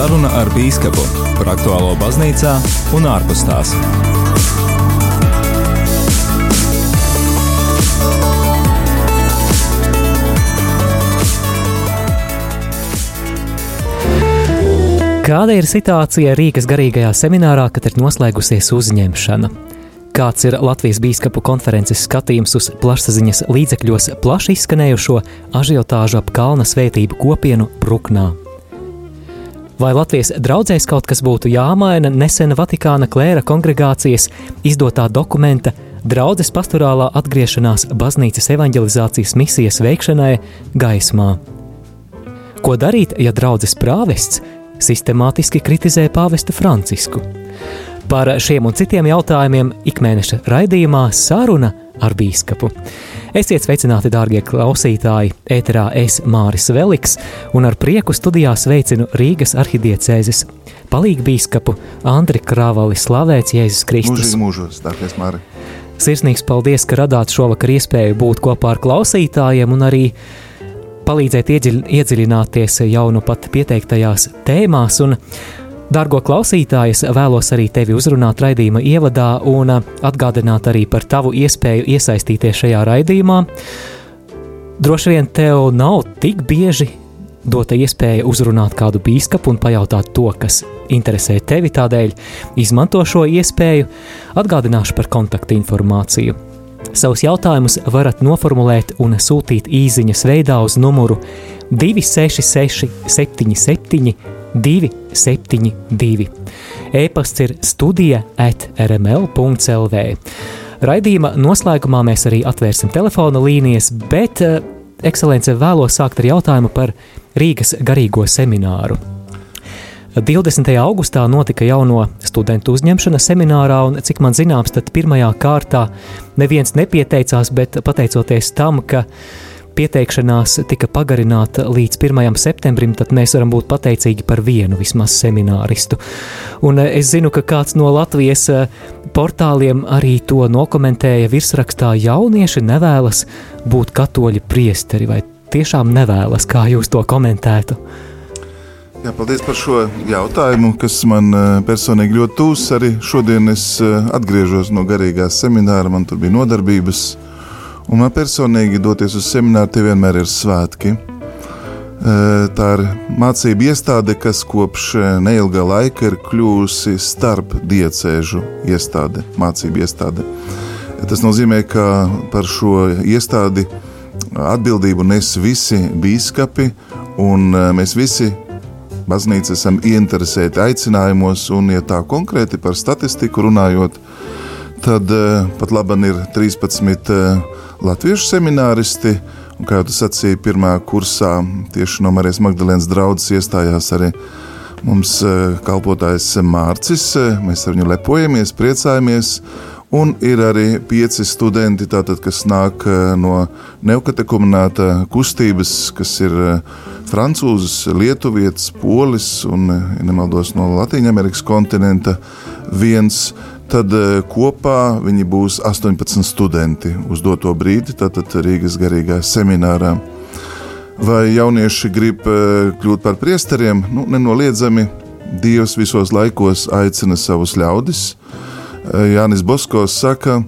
Saruna ar Bīskapu par aktuālo baznīcā un ārpus tās. Kāda ir situācija Rīgas garīgajā seminārā, kad ir noslēgusies uzņemšana? Kāds ir Latvijas biskupu konferences skatījums uz plašsaziņas līdzekļos plaši izskanējušo ažiotāžu ap kalna svētību kopienu Bruknā? Vai Latvijas draudzēs kaut kas būtu jāmaina nesena Vatikāna klēra kongregācijas izdotā dokumenta draudzes pastorālā atgriešanās baznīcas evanģelizācijas misijas veikšanai gaismā? Ko darīt, ja draudzes prāvests sistemātiski kritizē pāvestu Francisku? Par šiem un citiem jautājumiem ikmēneša raidījumā saruna ar bīskapu. Esiet sveicināti, dārgie klausītāji! Ēterā es Māris Veliks un ar prieku studijā sveicinu Rīgas arhidiecēzes palīgu bīskapu Andri Kravali slavēts Jēzus Kristus. Mūžīgi mūžos, dārgais Māri! Sirsnīgs paldies, ka radāt šovakar iespēju būt kopā ar klausītājiem un arī palīdzēt iedziļ, iedziļināties jau nu pat pieteiktajās tēmās. Un Dargo klausītāji, es vēlos arī tevi uzrunāt raidījuma ievadā un atgādināt arī par tavu iespēju iesaistīties šajā raidījumā. Droši vien tev nav tik bieži dota iespēja uzrunāt kādu biskupu un pajautāt to, kas interesē tevi. Tādēļ izmanto šo iespēju, atgādināšu par kontaktu informāciju. Savus jautājumus varat noformulēt un sūtīt īsiņas veidā uz numuru 266, 77, 272. E-pasts ir studija at rml.clv. Raidījuma noslēgumā mēs arī atvērsim telefona līnijas, bet, eh, ekscelence, vēlos sākt ar jautājumu par Rīgas garīgo semināru. 20. augustā notika jauno studentu uzņemšana seminārā, un cik man zināms, tad pirmajā kārtā neviens nepieteicās, bet pateicoties tam, ka pieteikšanās tika pagarināta līdz 1. septembrim, tad mēs varam būt pateicīgi par vienu vismaz semināristu. Un eh, es zinu, ka kāds no Latvijas eh, portāliem arī to nokomentēja virsrakstā jaunieši nevēlas būt katoļi priesteri, vai tiešām nevēlas, kā jūs to komentētu? Jā, paldies par šo jautājumu, kas man eh, personīgi ļoti tūs. Arī šodien es atgriežos no garīgās semināra, man tur bija nodarbības. Un man personīgi doties uz semināru tie vienmēr ir svētki. Tā ir mācība iestāde, kas kopš neilga laika ir kļuvusi starp diecēžu iestāde, mācību iestāde. Tas nozīmē, ka par šo iestādi atbildību nes visi biskupi, un mēs visi baznīca esam ieinteresēti aicinājumos, un, ja tā konkrēti par statistiku runājot, tad pat labi ir 13 latviešu semināristi. Un, kā jau tas sacīja, pirmā kursā tieši no Marijas Magdalēnas draudzes iestājās arī mums eh, kalpotājs Mārcis. Mēs ar viņu lepojamies, priecājamies. Un ir arī pieci studenti, tātad, kas nāk eh, no neokatekumināta kustības, kas ir francūzis, lietuvietis, polis un, ja nemaldos, no Latvijas kontinenta. Viens Tad eh, kopā viņi būs 18 studenti uz doto brīdi, tātad Rīgas garīgā seminārā. Vai jaunieši grib eh, kļūt par priesteriem? Nu, nenoliedzami Dievs visos laikos aicina savus ļaudis. Eh, Jānis Boskos saka,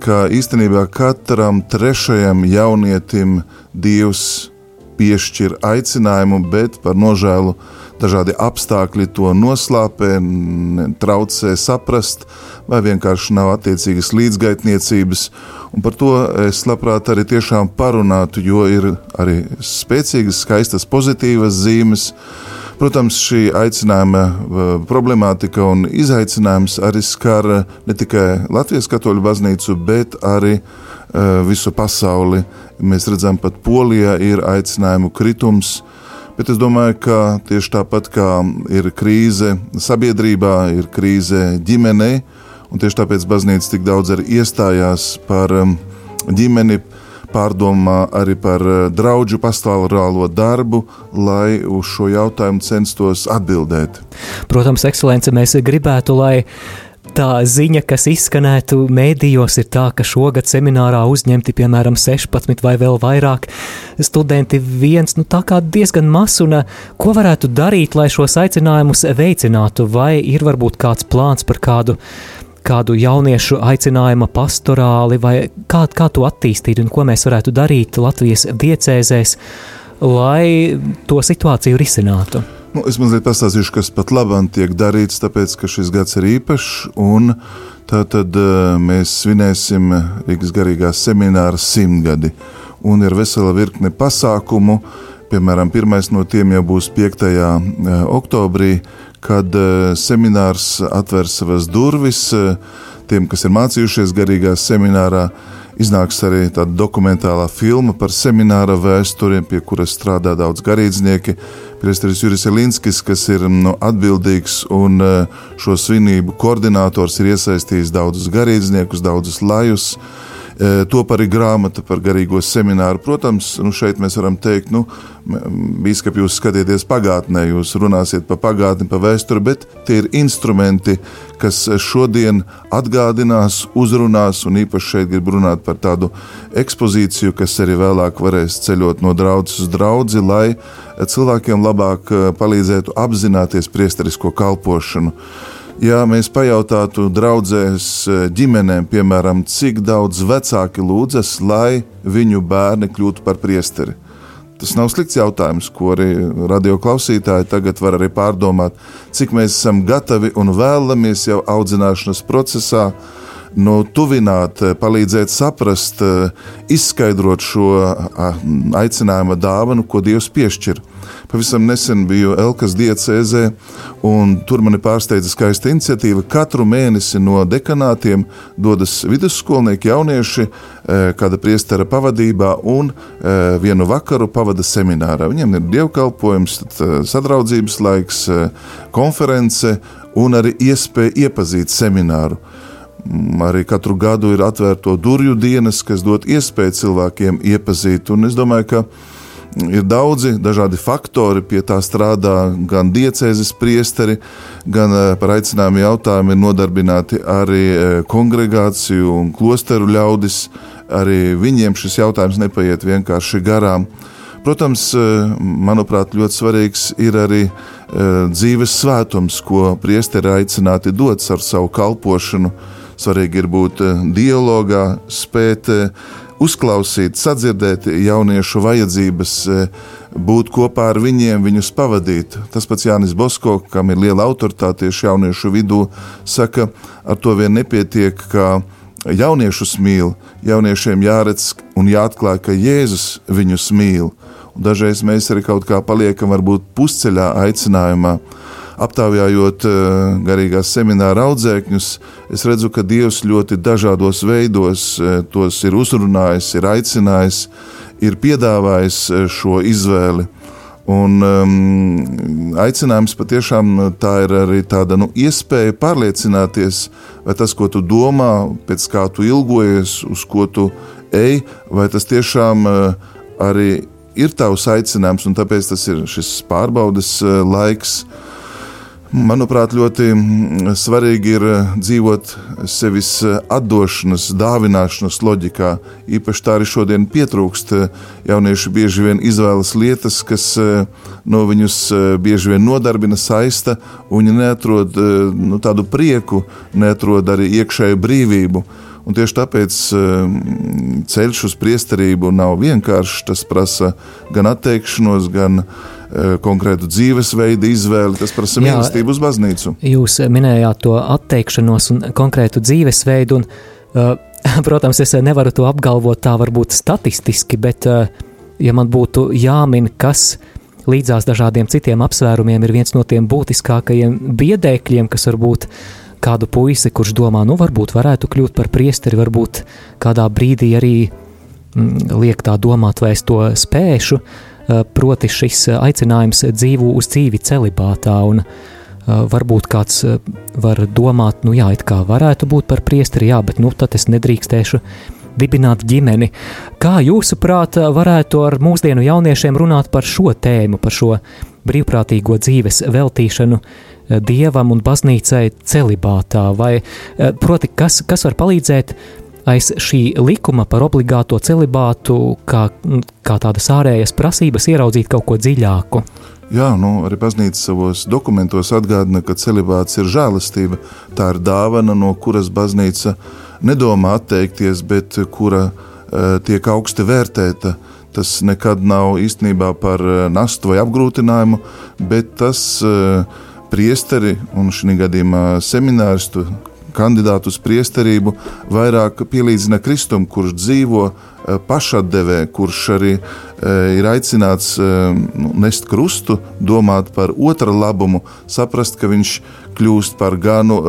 ka īstenībā katram trešajam jaunietim Dievs piešķir aicinājumu, bet par nožēlu dažādi apstākļi to noslāpē, traucē saprast, vai vienkārši nav attiecīgas līdzgaitniecības. Un par to es labprāt arī tiešām parunātu, jo ir arī spēcīgas, skaistas, pozitīvas zīmes. Protams, šī aicinājuma problemātika un izaicinājums arī skar ne tikai Latvijas katoļu baznīcu, bet arī uh, visu pasauli. Mēs redzam, pat Polijā ir aicinājumu kritums, Bet es domāju, ka tieši tāpat kā ir krīze sabiedrībā, ir krīze ģimenei, un tieši tāpēc baznīca tik daudz arī iestājās par um, ģimeni, pārdomā arī par uh, draugu pastāvālo darbu, lai uz šo jautājumu censtos atbildēt. Protams, ekscelence, mēs gribētu, lai tā ziņa, kas izskanētu mēdījos, ir tā, ka šogad seminārā uzņemti piemēram 16 vai vēl vairāk studenti. Viens, nu tā kā diezgan maz, un ko varētu darīt, lai šos aicinājumus veicinātu, vai ir varbūt kāds plāns par kādu kādu jauniešu aicinājuma pastorāli, vai kā, kā to attīstīt un ko mēs varētu darīt Latvijas diecēzēs, lai to situāciju risinātu? Nu, es mazliet pastāstīšu, kas pat labam tiek darīts, tāpēc, ka šis gads ir īpašs, tātad uh, mēs svinēsim Rīgas garīgās semināra simtgadi, un ir vesela virkne pasākumu, piemēram, pirmais no tiem jau būs 5. Uh, oktobrī, kad uh, seminārs atvērs savas durvis tiem, kas ir mācījušies garīgā seminārā, iznāks arī tāda dokumentālā filma par semināra vēsturiem, pie kuras strādā daudz garīdznieki. Priesteris Juris Elinskis, kas ir nu, atbildīgs un eh, šo svinību koordinators, ir iesaistījis daudzus garīdzniekus, daudzus lajus. Top arī grāmata par garīgo semināru. Protams, nu šeit mēs varam teikt, nu, Bīskap, jūs skatieties pagātnē, jūs runāsiet par pagātni, par vēsturi, bet tie ir instrumenti, kas šodien atgādinās, uzrunās, un īpaši šeit grib runāt par tādu ekspozīciju, kas arī vēlāk varēs ceļot no draudzes uz draugu, lai cilvēkiem labāk palīdzētu apzināties priesterisko kalpošanu. Ja mēs pajautātu draudzēs eh, ģimenēm, piemēram, cik daudz vecāki lūdzas, lai viņu bērni kļūtu par priesteri, Tas nav slikts jautājums, ko arī radioklausītāji tagad var arī pārdomāt, cik mēs esam gatavi un vēlamies jau audzināšanas procesā nu, tuvināt, palīdzēt saprast, izskaidrot šo aicinājuma dāvanu, ko Dievs piešķir. Pavisam nesen biju Elkas diecēzē, un tur mani pārsteidza skaista iniciatīva. Katru mēnesi no dekanātiem dodas vidusskolnieki, jaunieši, e, kāda priestera pavadībā, un vienu vakaru pavada seminārā. Viņiem ir dievkalpojums, sadraudzības laiks, konference un arī iespēja iepazīt semināru. Arī katru gadu ir atvērto durvju dienas, kas dod iespēju cilvēkiem iepazīt. Un es domāju, ka ir daudzi dažādi faktori, pie tā strādā gan diecēzes priesteri, gan eh, par aicinājumu jautājumu ir nodarbināti arī eh, kongregāciju un klosteru ļaudis. Arī viņiem šis jautājums nepaiet vienkārši garām. Protams, eh, manuprāt, ļoti svarīgs ir arī dzīves svētums, ko priesteri aicināti dot ar savu kalpošanu. Svarīgi ir būt dialogā, spēt uzklausīt, sadzirdēt jauniešu vajadzības, e, būt kopā ar viņiem, viņus pavadīt. Tas pats Jānis Bosko, kam ir liela autoritāte tieši jauniešu vidū, saka, ar to vien nepietiek, ka jauniešus mīl, jauniešiem jāredz un jāatklāj, ka Jēzus viņus mīl. Un dažreiz mēs arī kaut kā paliekam varbūt pusceļā aicinājumā aptaujājot eh, garīgās semināra audzēkņus, es redzu, ka Dievs ļoti dažādos veidos eh, tos ir uzrunājis, ir aicinājis, ir piedāvājis eh, šo izvēli. Un um, aicinājums patiešām tā ir arī tāda nu, iespēja pārliecināties, vai tas, ko tu domā, pēc kā tu ilgojies, uz ko tu ej, vai tas tiešām uh, arī ir tavs aicinājums, tāpēc tas ir šis pārbaudas uh, laiks. Uh, Manuprāt, ļoti mm, svarīgi ir eh, dzīvot sevis eh, atdošanas, dāvināšanas loģikā. Īpaši tā arī šodien pietrūkst. Jaunieši bieži vien izvēlas lietas, kas eh, no viņus bieži vien nodarbina, saista, un viņi neatrod nu, tādu prieku, neatrod arī iekšēju brīvību. Un tieši tāpēc ceļš uz priesterību nav vienkāršs. Tas prasa gan atteikšanos, gan Eh, konkrētu dzīvesveidu izvēli, tas prasa mīlestību uz baznīcu. Jūs minējāt to atteikšanos un konkrētu dzīvesveidu, un, uh, protams, es nevaru to apgalvot tā varbūt statistiski, bet, uh, ja man būtu jāmin, kas līdzās dažādiem citiem apsvērumiem ir viens no tiem būtiskākajiem biedēkļiem, kas varbūt kādu puisi, kurš domā, nu, varbūt varētu kļūt par priesteri, varbūt kādā brīdī arī mm, liek tā domāt, vai es to spēšu, uh, Eh, proti šis eh, aicinājums dzīvo uz dzīvi celibātā, un eh, varbūt kāds var domāt, nu jā, it kā varētu būt par priesteri, jā, bet nu tad es nedrīkstēšu dibināt ģimeni. Kā jūsuprāt, varētu ar mūsdienu jauniešiem runāt par šo tēmu, par šo brīvprātīgo dzīves veltīšanu dievam un baznīcai celibātā, vai proti, kas, kas var palīdzēt aiz šī likuma par obligāto celibātu, kā, kā tādas ārējas prasības, ieraudzīt kaut ko dziļāku. Jā, nu, arī baznīca savos dokumentos atgādina, ka celibāts ir žēlastība. Tā ir dāvana, no kuras baznīca nedomā atteikties, bet kura uh, tiek augsti vērtēta. Tas nekad nav īstenībā par uh, nastu vai apgrūtinājumu, bet tas uh, priesteri un šī gadījumā semināristu kandidātu uz priesterību vairāk pielīdzina Kristum, kurš dzīvo eh, pašatdevē, kurš arī eh, ir aicināts eh, nu, nest krustu, domāt par otra labumu, saprast, ka viņš kļūst par ganu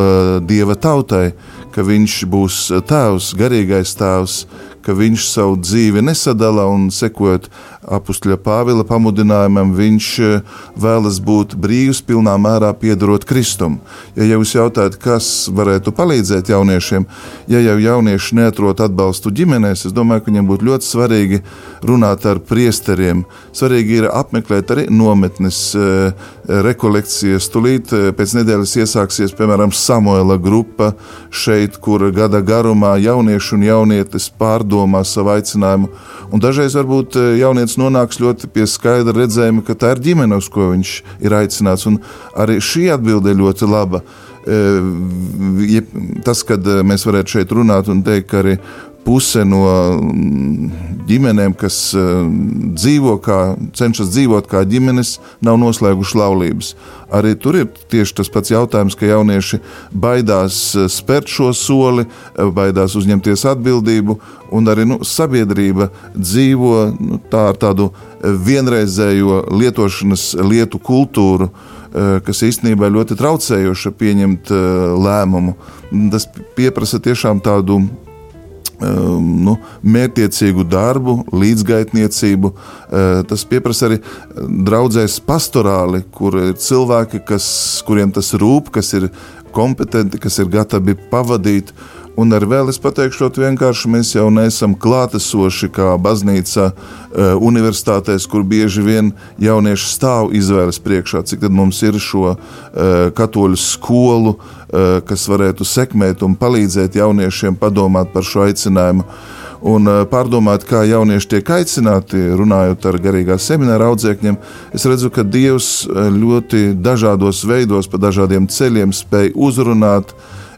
dieva tautai, ka viņš būs tēvs, garīgais tēvs, ka viņš savu dzīvi nesadala un sekojot apakšļa Pāvila pamudinājumam, viņš eh, vēlas būt brīvs, pilnā mērā piedarot Kristum. Ja jūs jautājat, kas varētu palīdzēt jauniešiem, ja jau jaunieši neatrod atbalstu ģimenēs, es domāju, ka viņiem būtu ļoti svarīgi runāt ar priesteriem. Svarīgi ir apmeklēt arī nometnes, eh, rekolekcijas. Tūlīt eh, pēc nedēļas iesāksies, piemēram, Samuela grupa šeit, kur gada garumā jaunieši un jaunietes pārdomā savu aicinājumu. Un dažreiz varbūt jaunietis viens nonāks ļoti pie skaidra redzējuma, ka tā ir ģimene, uz ko viņš ir aicināts. Un arī šī atbilde ir ļoti laba. E, tas, kad mēs varētu šeit runāt un teikt, ka arī puse no mm, ģimenēm, kas uh, dzīvo kā, cenšas dzīvot kā ģimenes, nav noslēguši laulības. Arī tur ir tieši tas pats jautājums, ka jaunieši baidās uh, spērt šo soli, uh, baidās uzņemties atbildību, un arī nu, sabiedrība dzīvo nu, tā ar tādu vienreizējo lietošanas lietu kultūru, kas īstenībā ļoti traucējoša pieņemt lēmumu. Tas prasa tiešām tādu nu, mērķiecīgu darbu, līdzgaitniecību. Uh, tas prasa arī draudzēs pastorāli, kur ir cilvēki, kas, kuriem tas rūp, kas ir kompetenti, kas ir gatavi pavadīt. Un ar vēl es pateikšu, vienkārši mēs jau neesam klātesoši kā baznīca uh, universitātēs, kur bieži vien jaunieši stāv izvēles priekšā, cik tad mums ir šo uh, katoļu skolu, uh, kas varētu sekmēt un palīdzēt jauniešiem padomāt par šo aicinājumu. Un pārdomāt, kā jaunieši tiek aicināti, runājot ar garīgā semināra audzēkņiem, es redzu, ka Dievs ļoti dažādos veidos, pa dažādiem ceļiem spēj uzrunāt,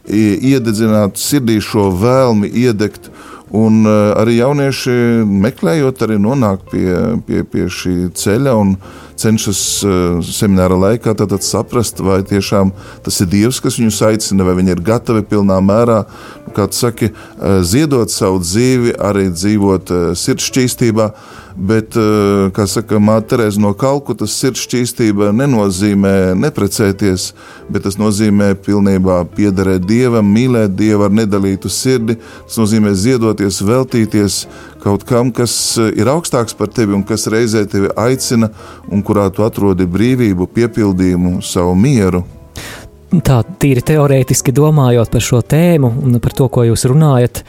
iededzināt sirdī šo vēlmi iedegt. Un uh, arī jaunieši meklējot, arī nonāk pie, pie, pie šī ceļa un cenšas uh, semināra laikā saprast, vai tiešām tas ir Dievs, kas viņus aicina, vai viņi ir gatavi pilnā mērā, nu, kā tu saki, uh, ziedot savu dzīvi, arī dzīvot sirds šķīstībā. Bet, eh, kā saka Māte Terēza no Kalkutas, sirds šķīstība nenozīmē neprecēties, bet tas nozīmē pilnībā piederēt Dievam, mīlēt Dievu ar nedalītu sirdi. Tas nozīmē ziedoties, veltīties kaut kam, kas eh, ir augstāks par tevi un kas reizē tevi aicina un kurā tu atrodi brīvību, piepildījumu, savu mieru. Tā tīri teorētiski domājot par šo tēmu un par to, ko jūs runājat,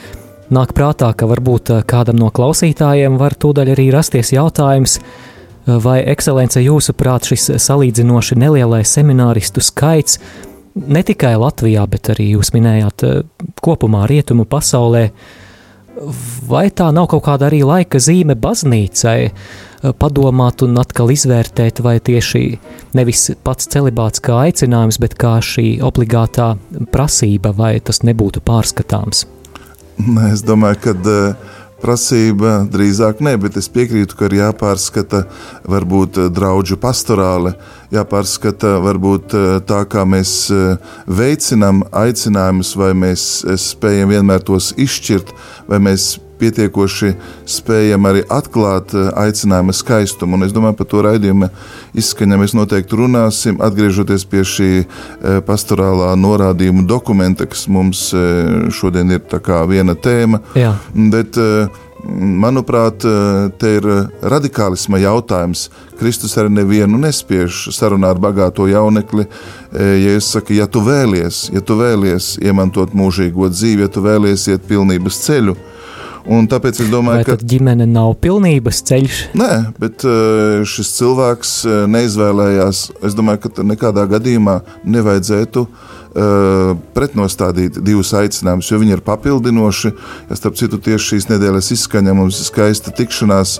nāk prātā, ka varbūt eh, kādam no klausītājiem var tūdaļ arī rasties jautājums, eh, vai ekscelence jūsuprāt šis salīdzinoši nelielais semināristu skaits ne tikai Latvijā, bet arī jūs minējāt kopumā rietumu pasaulē, vai tā nav kaut kāda arī laika zīme baznīcai padomāt un atkal izvērtēt, vai tieši nevis pats celibāts kā aicinājums, bet kā šī obligātā prasība, vai tas nebūtu pārskatāms? Es domāju, ka uh, prasība? Drīzāk nē, bet es piekrītu, ka ir jāpārskata varbūt eh, draugu pastorāle, jāpārskata varbūt eh, tā, kā mēs veicinām aicinājumus, vai mēs spējam vienmēr tos izšķirt, vai mēs pietiekoši spējam arī atklāt eh, aicinājuma skaistumu. Un es domāju, par to raidījumu izskaņā mēs noteikti runāsim, atgriežoties pie šī eh, pastorālā norādījuma dokumenta, kas mums eh, šodien ir viena tēma. Jā. Bet, Manuprāt, te ir radikālisma jautājums. Kristus arī nevienu nespiež sarunā ar bagāto jaunekli. Ja es saku, ja tu vēlies, ja tu vēlies iemantot mūžīgo dzīvi, ja tu vēlies iet pilnības ceļu, Un tāpēc es domāju, Vai ka ģimene nav pilnības ceļš. Nē, bet šis cilvēks neizvēlējās. Es domāju, ka nekādā gadījumā nevajadzētu uh, pretnostādīt divus aicinājumus, jo viņi ir papildinoši. Ja starp citu, tieši šīs nedēļas izskaņā mums ir skaista tikšanās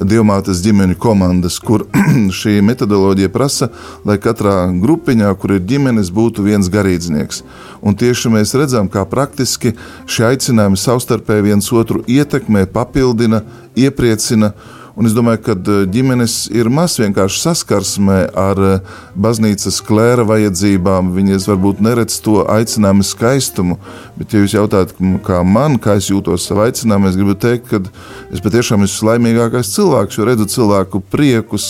divmātes ģimeņu komandas, kur šī metodoloģija prasa, lai katrā grupiņā, kur ir ģimenes, būtu viens garīdznieks. Un tieši mēs redzam, kā praktiski šie aicinājumi savstarpēji viens otru ietekmē, papildina, iepriecina. Un es domāju, ka eh, ģimenes ir maz vienkārši saskarsmē ar eh, baznīcas klēra vajadzībām. Viņas varbūt neredz to aicinājumu skaistumu, bet, ja jūs jautājat, kā man, kā es jūtos savā aicinājumā, es gribu teikt, ka es patiešām esmu laimīgākais cilvēks, jo redzu cilvēku priekus,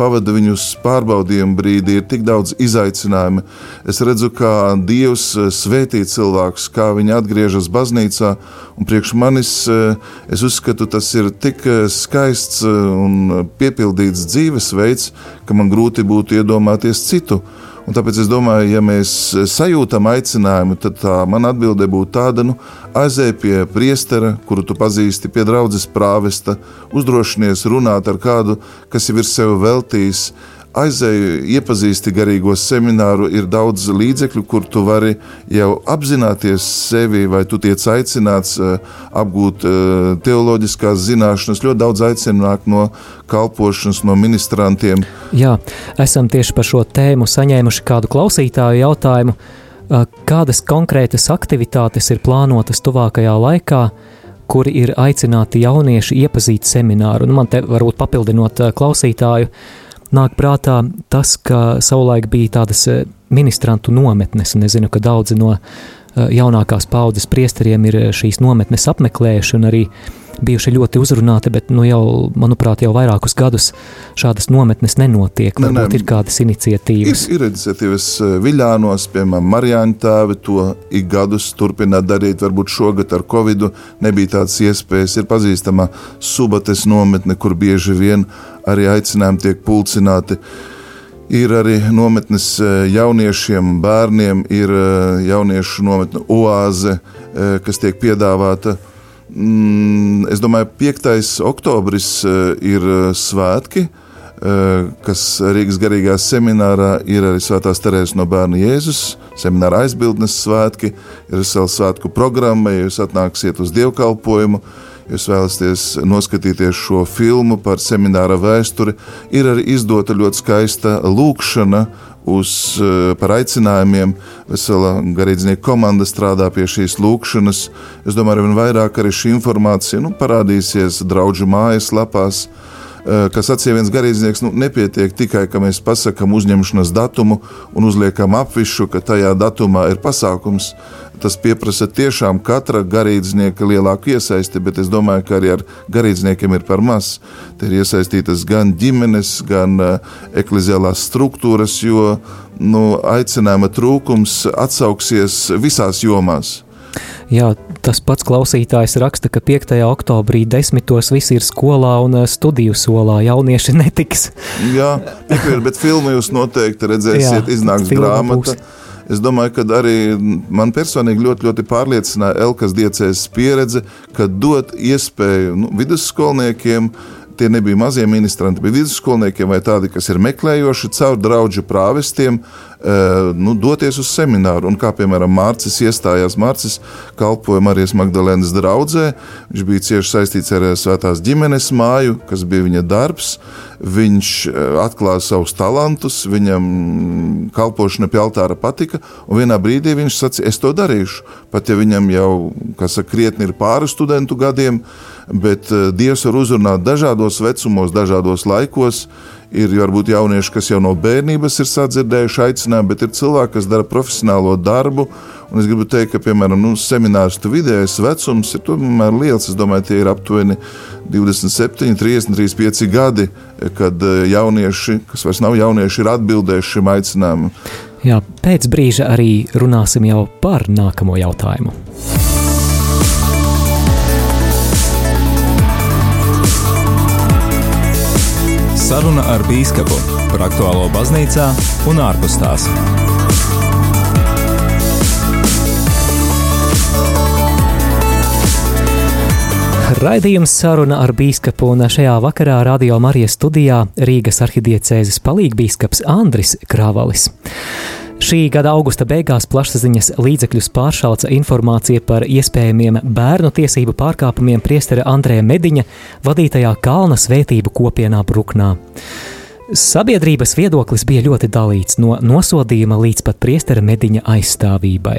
pavadu viņus pārbaudījumu brīdī, ir tik daudz izaicinājumu. Es redzu, kā Dievs eh, svētī cilvēkus, kā viņi atgriežas baznīcā, un priekš manis es uzskatu, tas ir tik skaists un piepildīts dzīvesveids, ka man grūti būtu iedomāties citu. Un tāpēc es domāju, ja mēs sajūtam aicinājumu, tad tā mana atbilde būtu tāda, nu, aizēj pie priestera, kuru tu pazīsti, pie draudzes prāvesta, uzdrošinies runāt ar kādu, kas jau ir sev veltījis, aizēju, iepazīsti garīgo semināru, ir daudz līdzekļu, kur tu vari jau apzināties sevi, vai tu tiec aicināts uh, apgūt uh, teoloģiskās zināšanas. Ļoti daudz aicinu nāk no kalpošanas, no ministrantiem. Jā, esam tieši par šo tēmu saņēmuši kādu klausītāju jautājumu. Uh, kādas konkrētas aktivitātes ir plānotas tuvākajā laikā, kuri ir aicināti jaunieši iepazīt semināru? Nu, man te varbūt papildinot klausītāju, uh, nāk prātā tas, ka savulaik bija tādas eh, ministrantu nometnes, un es zinu, ka daudzi no eh, jaunākās paudzes priesteriem ir eh, šīs nometnes apmeklējuši un arī bijuši ļoti uzrunāti, bet, nu, jau, manuprāt, jau vairākus gadus šādas nometnes nenotiek. Varbūt ne, ne. ir kādas iniciatīvas. Ir, ir iniciatīvas Viļānos, piemēram, Marijāņu tēvi to ik gadus turpina darīt. Varbūt šogad ar Covid nebija tādas iespējas. Ir pazīstama Subates nometne, kur bieži vien arī aicinājumi tiek pulcināti. Ir arī nometnes e, jauniešiem, bērniem, ir e, jauniešu nometne oāze, e, kas tiek piedāvāta. Mm, es domāju, 5. oktobris ir svētki, kas Rīgas garīgā seminārā ir arī Svētās Terēzes no bērna Jēzus, semināra aizbildnes svētki, ir vesela svētku programma, ja jūs atnāksiet uz dievkalpojumu jūs vēlaties noskatīties šo filmu par semināra vēsturi, ir arī izdota ļoti skaista lūkšana uz, eh, par aicinājumiem. Vesela garīdznieka komanda strādā pie šīs lūkšanas. Es domāju, ka vairāk arī šī informācija nu, parādīsies draugu mājaslapās. Eh, kas sacīja viens garīdznieks, nu, nepietiek tikai, ka mēs pasakām uzņemšanas datumu un uzliekam apvišu, ka tajā datumā ir pasākums tas prasa tiešām katra garīdznieka lielāku iesaisti, bet es domāju, ka arī ar garīdzniekiem ir par maz. Te ir iesaistītas gan ģimenes, gan uh, ekleziālās struktūras, jo nu, aicinājuma trūkums atsauksies visās jomās. Jā, tas pats klausītājs raksta, ka 5. oktobrī desmitos visi ir skolā un eh, studiju solā. Jaunieši netiks. Jā, piekrīt, bet filmu jūs noteikti redzēsiet, Jā, iznāks grāmata. Būs. Es domāju, ka arī man personīgi ļoti, ļoti pārliecināja Elkas diecēs pieredze, ka dot iespēju nu, vidusskolniekiem tie nebija mazie ministranti, bet vidusskolniekiem vai tādi, kas ir meklējoši caur draugu prāvestiem, nu, doties uz semināru. Un kā piemēram Mārcis iestājās, Mārcis kalpoja Marijas Magdalēnas draudzē, viņš bija cieši saistīts ar eh, Svētās ģimenes māju, kas bija viņa darbs. Viņš eh, atklāja savus talantus, viņam kalpošana pie altāra patika, un vienā brīdī viņš sacīja, es to darīšu. Pat ja viņam jau, saka, krietni ir pāri studentu gadiem, bet Dievs var uzrunāt dažādos vecumos, dažādos laikos. Ir varbūt jaunieši, kas jau no bērnības ir sadzirdējuši aicinājumu, bet ir cilvēki, kas dara profesionālo darbu. Un es gribu teikt, ka, piemēram, nu, semināristu vidējais vecums ir tomēr liels. Es domāju, tie ir aptuveni 27, 30, 35 gadi, kad eh, jaunieši, kas vairs nav jaunieši, ir atbildējuši šim aicinājumam. Jā, pēc brīža arī runāsim jau par nākamo jautājumu. Saruna ar Bīskapu par aktuālo baznīcā un ārpus tās. Raidījums saruna ar bīskapu un šajā vakarā Radio Marijas studijā Rīgas arhidiecēzes palīgbīskaps Andris Kravalis. Šī gada augusta beigās plašsaziņas līdzekļus pāršalca informācija par iespējamiem bērnu tiesību pārkāpumiem priestera Andrēja Mediņa vadītajā Kalna svētību kopienā Bruknā. Sabiedrības viedoklis bija ļoti dalīts no nosodījuma līdz pat priestera Mediņa aizstāvībai.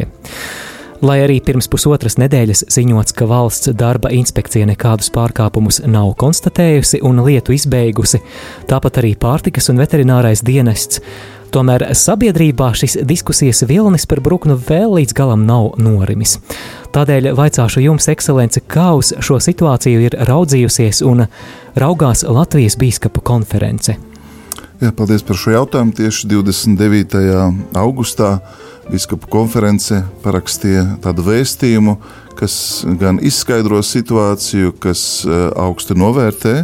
Lai arī pirms pusotras nedēļas ziņots, ka valsts darba inspekcija nekādus pārkāpumus nav konstatējusi un lietu izbeigusi, tāpat arī pārtikas un veterinārais dienests. Tomēr sabiedrībā šis diskusijas vilnis par bruknu vēl līdz galam nav norimis. Tādēļ vaicāšu jums, ekscelence, kā uz šo situāciju ir raudzījusies un raugās Latvijas bīskapu konference. Jā, paldies par šo jautājumu. Tieši 29. augustā Biskupu konference parakstīja tādu vēstījumu, kas gan izskaidro situāciju, kas e, augstu novērtē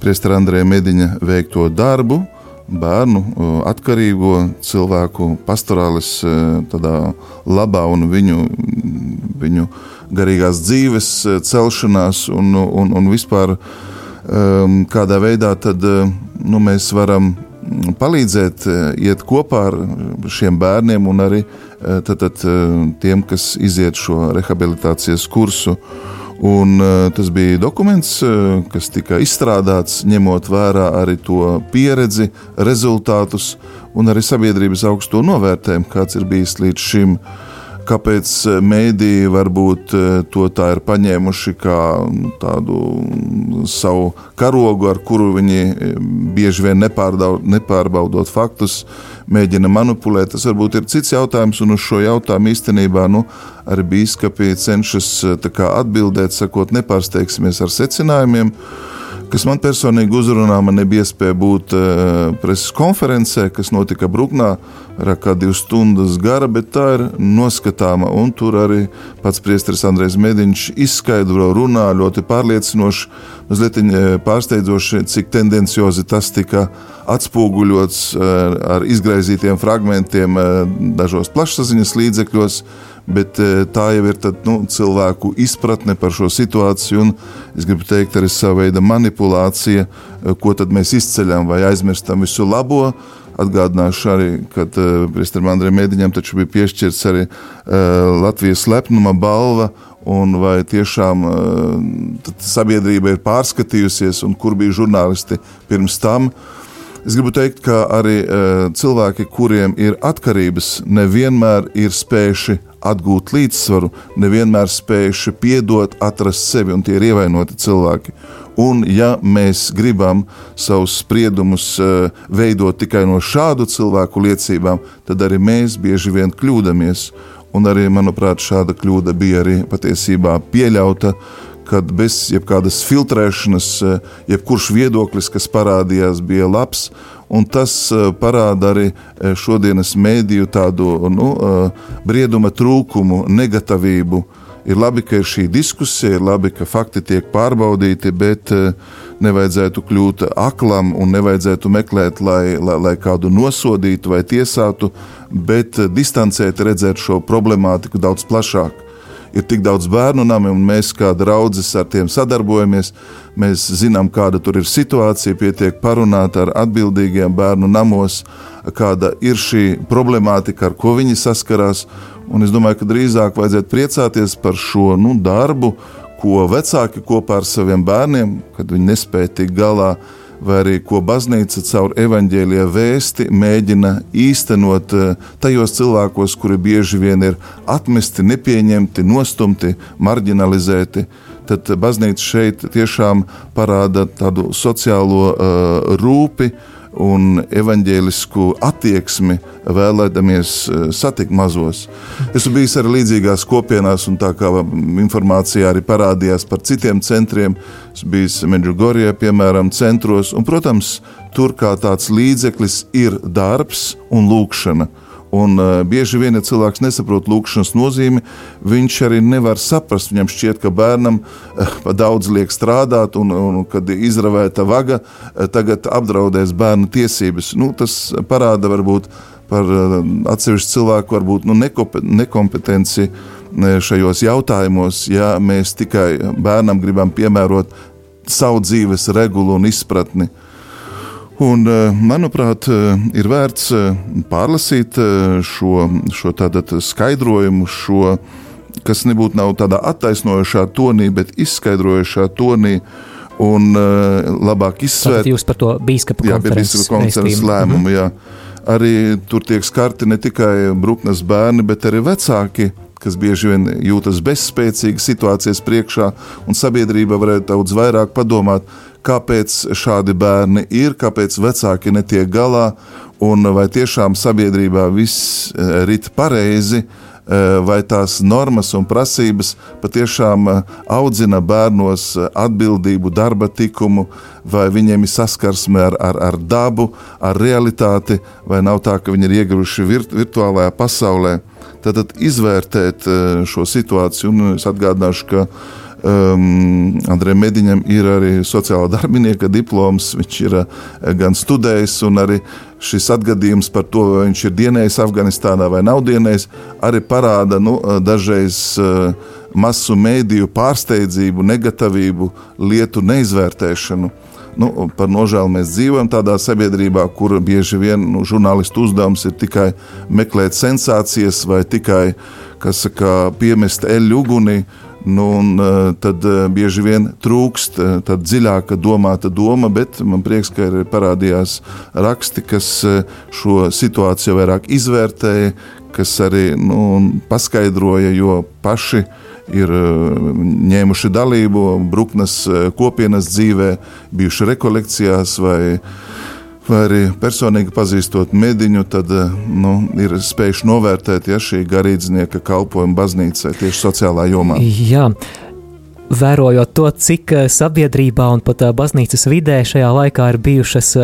Priestera Andrēja Mediņa veikto darbu, bērnu e, atkarīgo cilvēku pastorālis e, tādā labā un viņu, viņu garīgās dzīves celšanās un, un, un vispār kādā veidā tad nu, mēs varam palīdzēt, iet kopā ar šiem bērniem un arī tad, tad, tiem, kas iziet šo rehabilitācijas kursu. Un, tas bija dokuments, kas tika izstrādāts, ņemot vērā arī to pieredzi, rezultātus un arī sabiedrības augsto novērtējumu, kāds ir bijis līdz šim. brīdim kāpēc eh, mēdīji varbūt eh, to tā ir paņēmuši kā tādu savu karogu, ar kuru viņi eh, bieži vien nepārbaudot faktus, mēģina manipulēt. Tas varbūt ir cits jautājums, un uz šo jautājumu īstenībā nu, arī biskupi cenšas atbildēt, sakot, nepārsteigsimies ar secinājumiem kas man personīgi uzrunā. Man nebija iespēja būt uh, preses konferencē, kas notika Brūknā, vairāk kā divas stundas gara, bet tā ir noskatāma. Un tur arī pats priesteris Andrejs Mediņš izskaidro, runā ļoti pārliecinoši, mazliet eh, pārsteidzoši, cik tendenciozi tas tika atspoguļots uh, ar izgraizītiem fragmentiem uh, dažos plašsaziņas līdzekļos bet eh, tā jau ir tad, nu, cilvēku izpratne par šo situāciju. Es gribu teikt, arī sava veida manipulācija, eh, ko tad mēs izceļam vai aizmirstam visu labo. Atgādināšu arī, ka uh, eh, Priesterim Andrejam Mēdiņam taču bija piešķirts arī uh, Latvijas lepnuma balva, un vai tiešām uh, sabiedrība ir pārskatījusies, un kur bija žurnālisti pirms tam. Es gribu teikt, ka arī uh, cilvēki, kuriem ir atkarības, nevienmēr ir spējuši atgūt līdzsvaru, nevienmēr spējuši piedot, atrast sevi, un tie ir ievainoti cilvēki. Un, ja mēs gribam savus spriedumus uh, veidot tikai no šādu cilvēku liecībām, tad arī mēs bieži vien kļūdāmies. Un arī, manuprāt, šāda kļūda bija arī patiesībā pieļauta, kad bez jebkādas filtrēšanas, uh, jebkurš viedoklis, kas parādījās, bija labs, tas eh, parāda arī eh, šodienas mēdīju tādu nu, eh, brieduma trūkumu, negatīvību. Ir labi, ka ir šī diskusija, ir labi, ka fakti tiek pārbaudīti, bet nevajadzētu kļūt aklam un nevajadzētu meklēt, lai, lai, lai kādu nosodītu vai tiesātu, bet distancēt, redzēt šo problemātiku daudz plašāk ir tik daudz bērnu nami, un mēs kā draudzes ar tiem sadarbojamies. Mēs zinām, kāda tur ir situācija, pietiek parunāt ar atbildīgiem bērnu namos, kāda ir šī problemātika, ar ko viņi saskarās. Un es domāju, ka drīzāk vajadzētu priecāties par šo nu, darbu, ko vecāki kopā ar saviem bērniem, kad viņi nespēja tikt galā vai arī ko baznīca caur evaņģēlīja vēsti mēģina īstenot eh, tajos cilvēkos, kuri bieži vien ir atmesti, nepieņemti, nostumti, marginalizēti. Tad baznīca šeit tiešām parāda tādu sociālo uh, rūpi, uh, un evaņģēlisku attieksmi, vēlēdamies eh, satikt mazos. Esmu bijis arī līdzīgās kopienās, un tā kā informācijā arī parādījās par citiem centriem, esmu bijis Medžugorijā, piemēram, centros, un, protams, tur kā tāds līdzeklis ir darbs un lūkšana. Un, uh, bieži vien, ja cilvēks nesaprot lūkšanas nozīmi, viņš arī nevar saprast. Viņam šķiet, ka bērnam uh, pa daudz liek strādāt, un, un kad izravēta vaga, uh, tagad apdraudēs bērnu tiesības. Nu, tas parāda varbūt par atsevišķu cilvēku varbūt, nu, nekompetenci šajos jautājumos, ja mēs tikai bērnam gribam piemērot savu dzīves regulu un izpratni. Un, manuprāt, ir vērts pārlasīt šo, šo skaidrojumu, šo, kas nebūtu nav tādā attaisnojošā tonī, bet izskaidrojošā tonī, un uh, labāk izsvērt. Jūs par to bīskapu konferences, jā, konferences lēmumu, mhm. jā. Arī tur tiek skarti ne tikai bruknes bērni, bet arī vecāki, kas bieži vien jūtas bezspēcīgi situācijas priekšā, un sabiedrība varētu daudz vairāk padomāt, kāpēc šādi bērni ir, kāpēc vecāki netiek galā, un vai tiešām sabiedrībā viss eh, rit pareizi, Eh, vai tās normas un prasības patiešām eh, audzina bērnos atbildību, darba tikumu, vai viņiem ir saskarsme ar, ar, ar dabu, ar realitāti, vai nav tā, ka viņi ir ieguvuši virt, virtuālajā pasaulē. Tad, tad izvērtēt šo situāciju, un es atgādināšu, ka Um, Andrejam Mediņam ir arī sociālā darbinieka diploms. Viņš ir uh, gan studējis, un arī šis atgadījums par to, vai viņš ir dienējis Afganistānā vai nav dienējis, arī parāda nu, uh, dažreiz uh, masu mēdīju pārsteidzību, negatīvu lietu neizvērtēšanu. Nu, par nožēlu mēs dzīvojam tādā sabiedrībā, kur bieži vien nu, žurnālistu uzdevums ir tikai meklēt sensācijas vai tikai saka, piemest eļļu ugunī. Nu, un, eh, tad eh, bieži vien trūkst eh, tāda dziļāka domāta doma, bet man prieks, ka ir parādījās raksti, kas šo situāciju vairāk izvērtēja, kas arī nu, paskaidroja, jo paši ir ņēmuši dalību Bruknes kopienas dzīvē, bijuši rekolekcijās vai vai arī personīgi pazīstot mediņu, tad eh, nu, ir spējuši novērtēt ja, šī garīdznieka kalpojumu baznīcai tieši sociālā jomā. Jā. Vērojot to, cik eh, sabiedrībā un pat eh, baznīcas vidē šajā laikā ir bijušas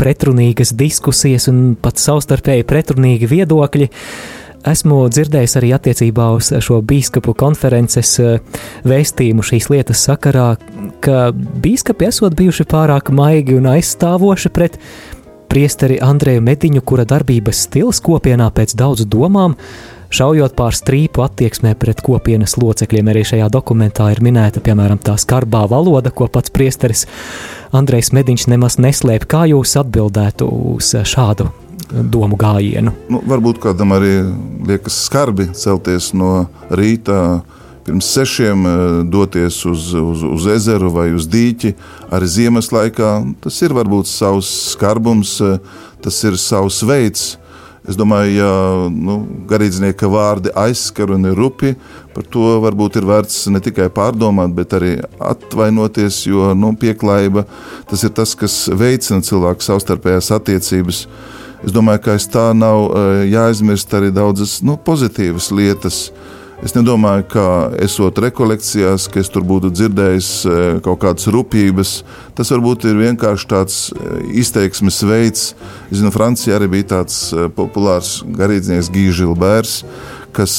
pretrunīgas diskusijas un pat savstarpēji pretrunīgi viedokļi, uh, Esmu dzirdējis arī attiecībā uz šo biskupu konferences eh, vēstījumu šīs lietas sakarā, ka biskupi esot bijuši pārāk maigi un aizstāvoši pret priesteri Andreju Mediņu, kura darbības stils kopienā pēc daudzu domām, šaujot pār strīpu attieksmē pret kopienas locekļiem. Arī šajā dokumentā ir minēta, piemēram, tā skarbā valoda, ko pats priesteris Andrejs Mediņš nemaz neslēp. Kā jūs atbildētu uz šādu domu gājienu. Nu, varbūt kādam arī liekas skarbi celties no rīta. Pirms sešiem eh, doties uz, uz, uz ezeru vai uz dīķi arī ziemas laikā. Tas ir varbūt savs skarbums, eh, tas ir savs veids. Es domāju, ja nu, garīdznieka vārdi aizskar un ir rupi, par to varbūt ir vērts ne tikai pārdomāt, bet arī atvainoties, jo nu, pieklājība tas ir tas, kas veicina cilvēku savstarpējās attiecības. Es domāju, ka aiz tā nav eh, jāaizmirst arī daudzas nu, pozitīvas lietas. Es nedomāju, ka esot rekolekcijās, ka es tur būtu dzirdējis eh, kaut kādas rūpības. Tas varbūt ir vienkārši tāds eh, izteiksmes veids. Es zinu, Francijā arī bija tāds populārs garīdznieks Gīžilbērs, kas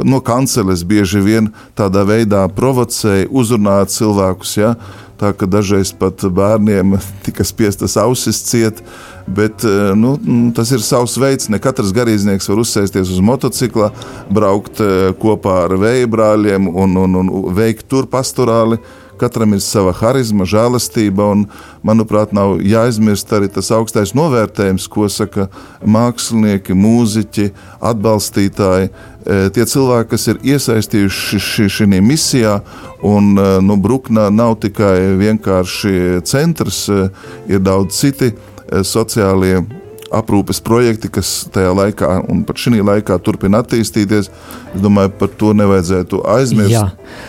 no kanceles bieži vien tādā veidā provocēja, uzrunāja cilvēkus. Ja? Tā ka dažreiz pat bērniem tika spiestas ausis ciet. Bet eh, nu, tas ir savs veids. Ne katrs garīdznieks var uzsēsties uz motocikla, braukt eh, kopā ar vēja brāļiem un, un, un veikt tur pastorāli. Katram ir sava harizma, žēlastība, un, manuprāt, nav jāaizmirst arī tas augstais novērtējums, ko saka mākslinieki, mūziķi, atbalstītāji. Eh, tie cilvēki, kas ir iesaistījuši šajā misijā, un nu, Bruknā nav tikai vienkārši centrs, ir daudz citu sociālie aprūpes projekti, kas tajā laikā un pat šī laikā turpina attīstīties. Es domāju, par to nevajadzētu aizmirst. Jā.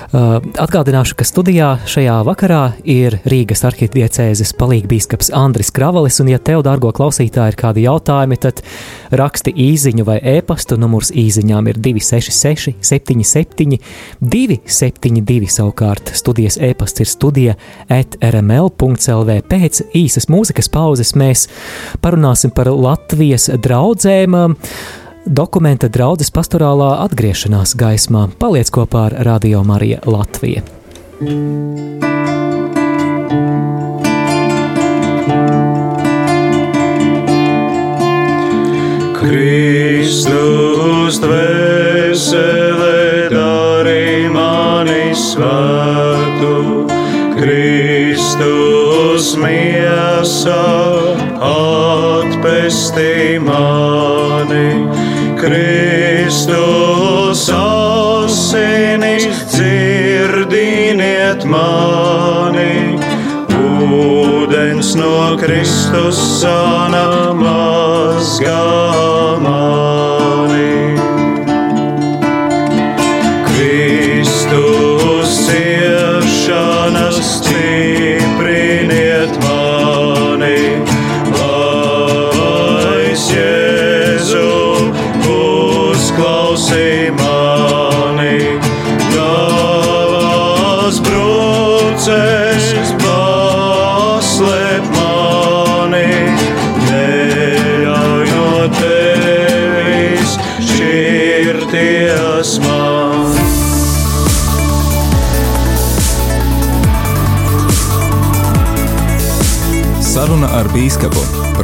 Uh, atgādināšu, ka studijā šajā vakarā ir Rīgas arhidiecēzes palīgbīskaps Andris Kravalis, un ja tev, dārgo klausītāji, ir kādi jautājumi, tad raksti īziņu vai e-pastu numurs īziņām ir 266 77 272 savukārt studijas e-pasts ir studija at rml.lv. Pēc īsas mūzikas pauzes mēs parunāsim par Latvijas draudzēm dokumenta draudzes pastorālā atgriešanās gaismā. Paliec kopā ar Radio Mariju Latviju. Kristus dvēsele dari mani svētu, Kristus miesā atpestī mani, Kristus asinis dzirdiniet mani, ūdens no Kristus sana mazgā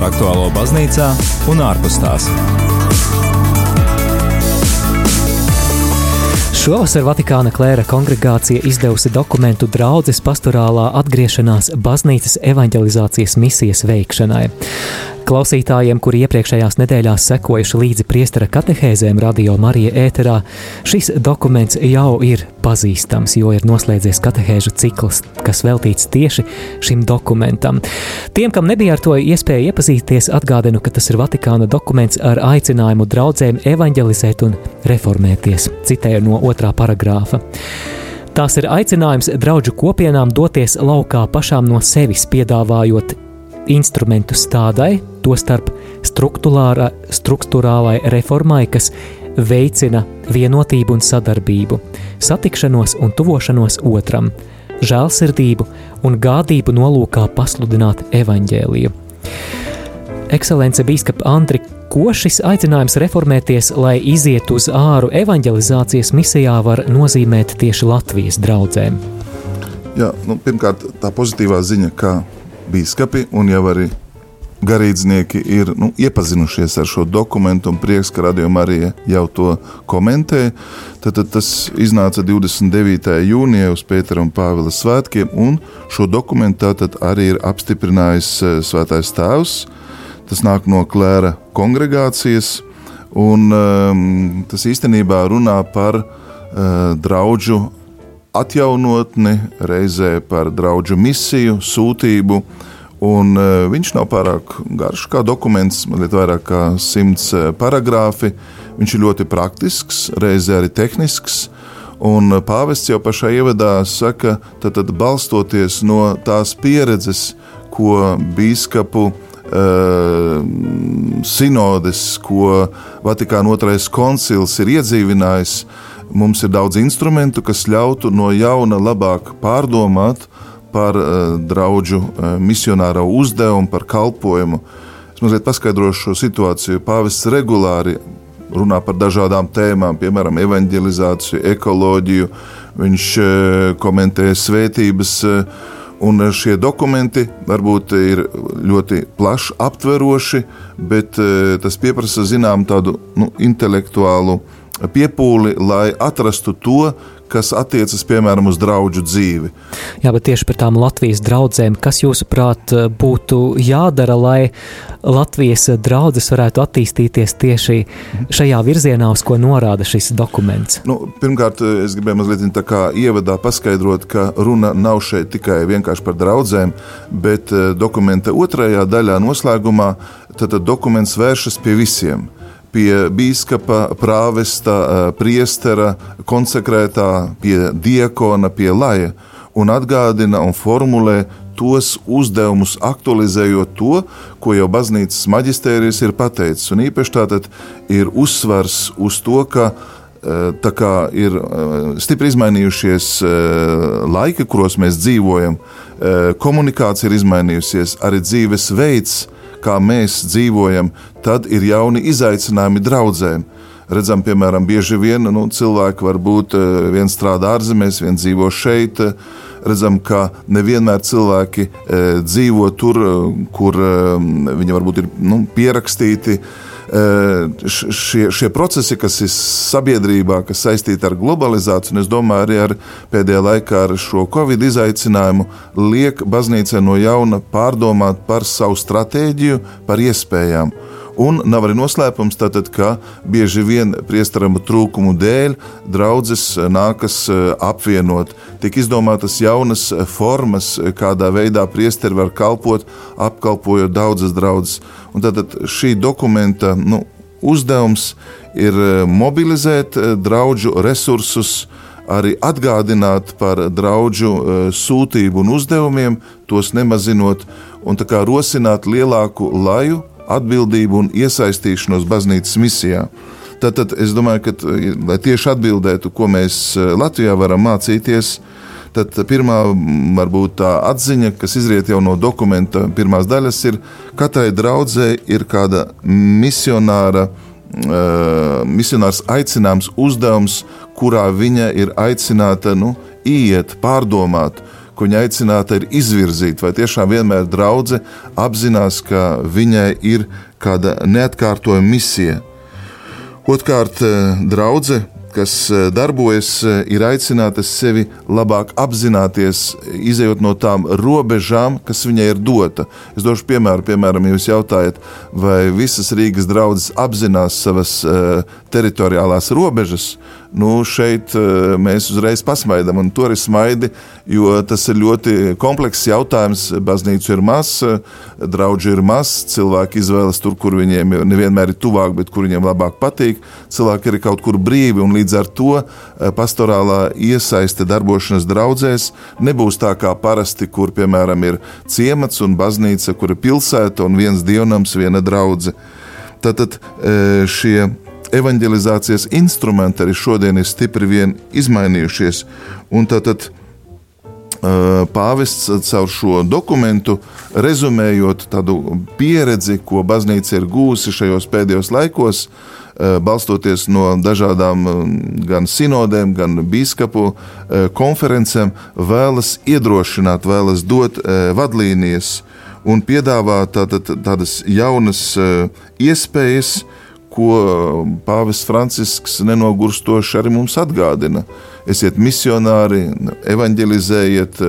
par aktuālo baznīcā un ārpus tās. Šovasar Vatikāna klēra kongregācija izdevusi dokumentu draudzes pastorālā atgriešanās baznīcas evanģelizācijas misijas veikšanai. Klausītājiem, kuri iepriekšējās nedēļās sekojuši līdzi priestera katehēzēm Radio Marija ēterā, šis dokuments jau ir pazīstams, jo ir noslēdzies katehēžu cikls, kas veltīts tieši šim dokumentam. Tiem, kam nebija ar to iespēja iepazīties, atgādinu, ka tas ir Vatikāna dokuments ar aicinājumu draudzēm evanģelizēt un reformēties, citēju no otrā paragrāfa. Tās ir aicinājums draugu kopienām doties laukā pašām no sevis, piedāvājot instrumentus tādai, tostarp struktūrālai reformai, kas veicina vienotību un sadarbību, satikšanos un tuvošanos otram, žēlsirdību un gādību nolūkā pasludināt evaņģēliju. Ekscelence Bīskapa Andri, ko šis aicinājums reformēties, lai izietu uz āru evanģelizācijas misijā, var nozīmēt tieši Latvijas draugiem? Jā, nu, pirmkārt, tā pozitīvā ziņa, ka bīskapi un jau arī garīdznieki ir nu, iepazinušies ar šo dokumentu, un prieks, ka radījuma arī jau to komentē. Tad, tad tas iznāca 29. jūnijā uz Pētera un Pāvila svētkiem, un šo dokumentu arī ir apstiprinājis Svētais Tēvs. Tas nāk no Klēra kongregācijas, un um, tas īstenībā runā par uh, draugu atjaunotni, reizē par draugu misiju, sūtību. Un, uh, viņš nav pārāk garš kā dokuments, mazliet vairāk kā simts paragrāfi. Viņš ir ļoti praktisks, reizē arī tehnisks. Un pāvests jau pašā ievadā saka, tad, tad balstoties no tās pieredzes, ko biskupu uh, sinodes, ko Vatikāna otrais koncils ir iedzīvinājis, mums ir daudz instrumentu, kas ļautu no jauna labāk pārdomāt par uh, draugu uh, misionāro uzdevumu, par kalpošanu. Es mazliet paskaidrošu šo situāciju. Pāvests regulāri runā par dažādām tēmām, piemēram, evanģelizāciju, ekoloģiju, viņš uh, komentē svētības. Uh, Un šie dokumenti varbūt ir ļoti plaši aptveroši, bet tas prasa zināmu tādu nu, intelektuālu piepūli, lai atrastu to, kas attiecas piemēram uz draugu dzīvi. Jā, bet tieši par tām Latvijas draugiem, kas jūsuprāt būtu jādara, lai Latvijas draugs varētu attīstīties tieši šajā virzienā, uz ko norāda šis dokuments? Nu, pirmkārt, es gribēju mazliet tā kā ievadā paskaidrot, ka runa nav šeit tikai vienkārši par draugiem, bet eh, dokumenta otrajā daļā, noslēgumā, tad dokuments vēršas pie visiem pie biskupa, prāvesta, eh, priestera, konsekrētā, pie diakona, pie laja un atgādina un formulē tos uzdevumus, aktualizējot to, ko jau baznīcas maģistērijas ir pateicis. Un īpaši tātad ir uzsvars uz to, ka eh, tā kā ir eh, stipri izmainījušies laiki, kuros mēs dzīvojam, komunikācija ir izmainījusies, arī dzīvesveids kā mēs dzīvojam, tad ir jauni izaicinājumi draudzēm. Redzam, piemēram, bieži vien nu, cilvēki var būt eh, viens strādā ārzemēs, viens dzīvo šeit. Redzam, ka nevienmēr cilvēki e, dzīvo tur, kur e, viņi varbūt ir nu, pierakstīti. Šie, šie procesi, kas ir sabiedrībā, kas saistīti ar globalizāciju, un es domāju, arī ar pēdējā laikā ar šo Covid izaicinājumu, liek baznīcai no jauna pārdomāt par savu stratēģiju, par iespējām. Un nav arī noslēpums, tātad, ka bieži vien priestarama trūkumu dēļ draudzes nākas apvienot. Tik izdomātas jaunas formas, kādā veidā priesteri var kalpot, apkalpojot daudzas draudzes. Un tātad šī dokumenta nu, uzdevums ir mobilizēt draugu resursus, arī atgādināt par draugu sūtību un uzdevumiem, tos nemazinot, un rosināt lielāku laju atbildību un iesaistīšanos baznīcas misijā. Tātad es domāju, ka, lai tieši atbildētu, ko mēs eh, Latvijā varam mācīties, tad pirmā varbūt tā atziņa, kas izriet jau no dokumenta pirmās daļas, ir, ka katrai draudzē ir kāda misionāra, uh, misionārs aicinājums, uzdevums, kurā viņa ir aicināta nu, iet, pārdomāt, ko viņa aicināta ir izvirzīt, vai tiešām vienmēr draudzene apzinās, ka viņai ir kāda neatkārtojama misija. Otrkārt, eh, draudzene kas eh, darbojas, eh, ir aicinātas sevi labāk apzināties, izējot no tām robežām, kas viņai ir dota. Es došu piemēru, piemēram, jūs jautājat, vai visas Rīgas draudzes apzinās savas uh, teritoriālās robežas. Nu, šeit uh, mēs uzreiz pasmaidām, un tur ir smaidi, jo tas ir ļoti komplekss jautājums. Baznīca ir maza, draugi ir maz, cilvēki izvēlas tur, kur viņiem nevienmēr ir tuvāk, bet kur viņiem labāk patīk. Cilvēki ir kaut kur brīvi un Līdz ar to eh, pastorālā iesaiste darbošanās draudzēs nebūs tā kā parasti, kur piemēram ir ciemats un baznīca, kur ir pilsēta un viens dievnams, viena draudzene. Tātad eh, šie evanģelizācijas instrumenti arī šodien ir stipri vien izmainījušies. Un tātad eh, pāvests caur šo dokumentu, rezumējot tādu pieredzi, ko baznīca ir gūsi šajos pēdējos laikos, balstoties no dažādām eh, gan sinodēm, gan biskupu eh, konferencēm, vēlas iedrošināt, vēlas dot vadlīnijas un piedāvāt tātad, tādas jaunas iespējas, ko Pāvests Francisks nenogurstoši arī mums atgādina. Esiet misionāri, evanģelizējiet,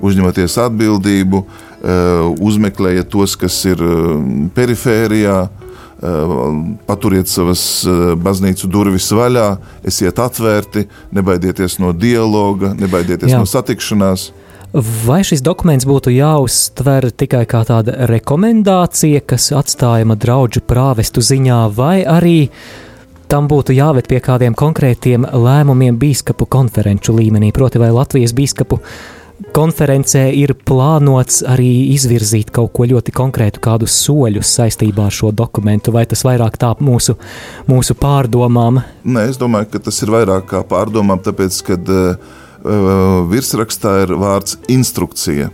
uzņemieties atbildību, uzmeklējiet tos, kas ir perifērijā, paturiet savas baznīcu durvis vaļā, esiet atvērti, nebaidieties no dialoga, nebaidieties Jā. no satikšanās. Vai šis dokuments būtu jāuztver tikai kā tāda rekomendācija, kas atstājama draugu prāvestu ziņā, vai arī tam būtu jāved pie kādiem konkrētiem lēmumiem biskupu konferenču līmenī, proti, vai Latvijas biskupu uh, konferencē ir plānots arī izvirzīt kaut ko ļoti konkrētu, kādus soļus saistībā ar šo dokumentu, vai tas vairāk tā mūsu, mūsu pārdomām? Nē, es domāju, ka tas ir vairāk kā pārdomām, tāpēc, ka uh, virsrakstā ir vārds instrukcija.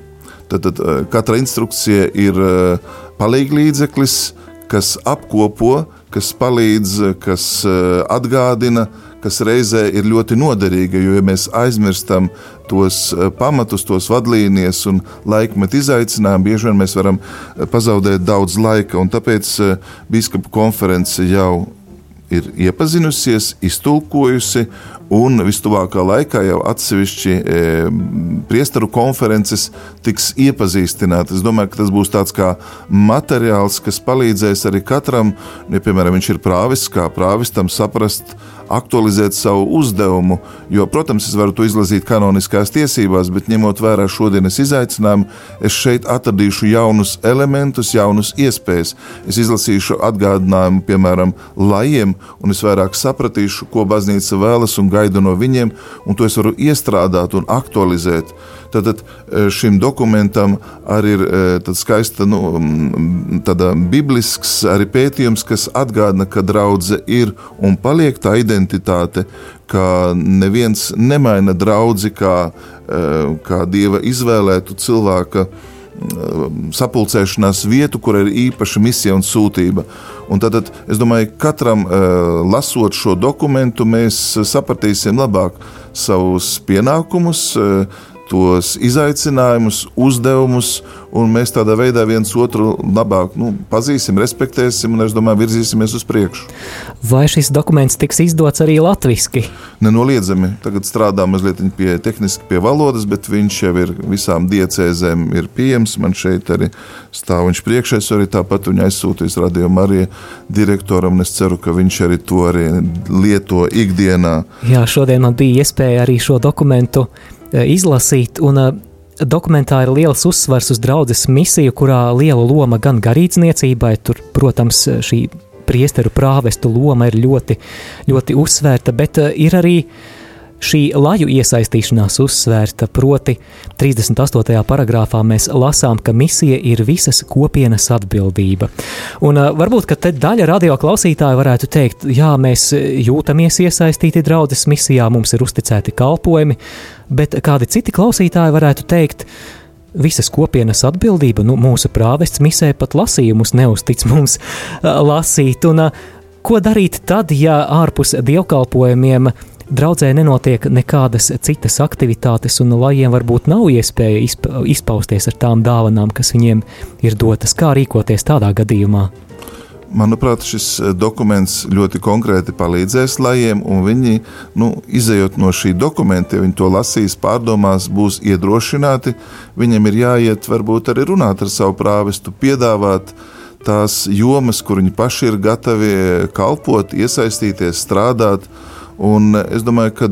Tad, tad uh, katra instrukcija ir uh, palīglīdzeklis, kas apkopo, kas palīdz, kas uh, atgādina, kas reizē ir ļoti noderīga, jo, ja mēs aizmirstam tos eh, pamatus, tos vadlīnijas un laikmetu izaicinājumu, bieži vien mēs varam eh, pazaudēt daudz laika. Tāpēc eh, biskupu konference jau ir iepazinusies, iztulkojusi, un vistuvākā laikā jau atsevišķi e, priesteru konferences tiks iepazīstināti. Es domāju, ka tas būs tāds kā materiāls, kas palīdzēs arī katram, ja, piemēram, viņš ir prāvis, kā prāvistam saprast, aktualizēt savu uzdevumu. Jo, protams, es varu to izlasīt kanoniskās tiesībās, bet ņemot vērā šodienas izaicinājumu, es šeit atradīšu jaunus elementus, jaunus iespējas. Es izlasīšu atgādinājumu, piemēram, lajiem, un es vairāk sapratīšu, ko baznīca vēlas un gaida no viņiem, un to es varu iestrādāt un aktualizēt. Tad e, šim dokumentam arī ir e, skaista, nu, biblisks arī pētījums, kas atgādina, ka draudzene ir un paliek tā identitāte, ka neviens nemaina draugu kā, e, kā dieva izvēlētu cilvēku sapulcēšanās vietu, kur ir īpaša misija un sūtība. Un tad, tad es domāju, ka katram lasot šo dokumentu, mēs sapratīsim labāk savus pienākumus, tos izaicinājumus, uzdevumus, un mēs tādā veidā viens otru labāk nu, pazīsim, respektēsim un, es domāju, virzīsimies uz priekšu. Vai šis dokuments tiks izdots arī latviešu? Nenoliedzami. Tagad strādā mazliet pie tehniski pie valodas, bet viņš jau ir visām diecēzēm ir pieejams. Man šeit arī stāv viņš priekšā. Es arī tāpat viņu aizsūtīju Radio Marija direktoram, un es ceru, ka viņš arī to arī lieto ikdienā. Jā, šodien man bija iespēja arī šo dokumentu izlasīt. Un, e, Dokumentā ir liels uzsvars uz draudzes misiju, kurā liela loma gan garīdzniecībai, tur, protams, šī priesteru prāvestu loma ir ļoti, ļoti uzsvērta, bet e, ir arī uh, Šī laju iesaistīšanās uzsvērta, proti, 38. paragrāfā mēs lasām, ka misija ir visas kopienas atbildība. Un varbūt, ka te daļa radio klausītāja varētu teikt, jā, mēs jūtamies iesaistīti draudzes misijā, mums ir uzticēti kalpojumi, bet kādi citi klausītāji varētu teikt, visas kopienas atbildība, nu, mūsu prāvests misē pat lasījumus neuztic mums lasīt, un ko darīt tad, ja ārpus dievkalpojumiem Draudzē nenotiek nekādas citas aktivitātes, un lajiem varbūt nav iespēja izpausties ar tām dāvanām, kas viņiem ir dotas. Kā rīkoties tādā gadījumā? Manuprāt, šis eh, dokuments ļoti konkrēti palīdzēs lajiem, un viņi, nu, izējot no šī dokumenta, ja viņi to lasīs, pārdomās, būs iedrošināti. Viņiem ir jāiet, varbūt arī runāt ar savu prāvestu, piedāvāt tās jomas, kur viņi paši ir gatavi kalpot, iesaistīties, strādāt. Un es domāju, ka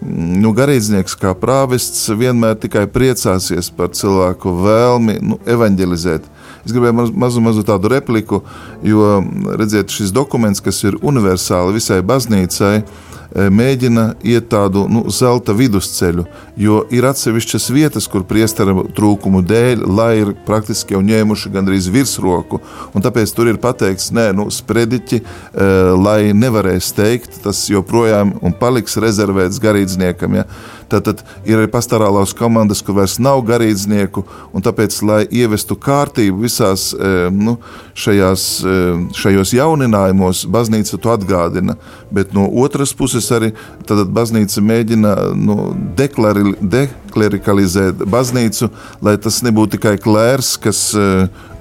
nu, garīdznieks kā prāvests vienmēr tikai priecāsies par cilvēku vēlmi nu, evanģelizēt. Es gribēju mazu, mazu, mazu tādu repliku, jo redziet, šis dokuments, kas ir universāli visai baznīcai, Eh, mēģina iet tādu nu, zelta vidusceļu, jo ir atsevišķas vietas, kur priestera trūkumu dēļ, lai ir praktiski jau ņēmuši gandrīz virsroku, tāpēc tur ir pateikts, nē, nu, sprediķi, eh, lai nevarēs teikt, tas joprojām un paliks rezervēts garīdzniekam. Ja? Tātad ir arī pastorālās komandas, kur vairs nav garīdznieku, tāpēc, lai ievestu kārtību visās e, nu, šajās, e, šajos jauninājumos, baznīca to atgādina. Bet no otras puses arī baznīca mēģina nu, deklarēt, deklerikalizēt baznīcu, lai tas nebūtu tikai klērs, kas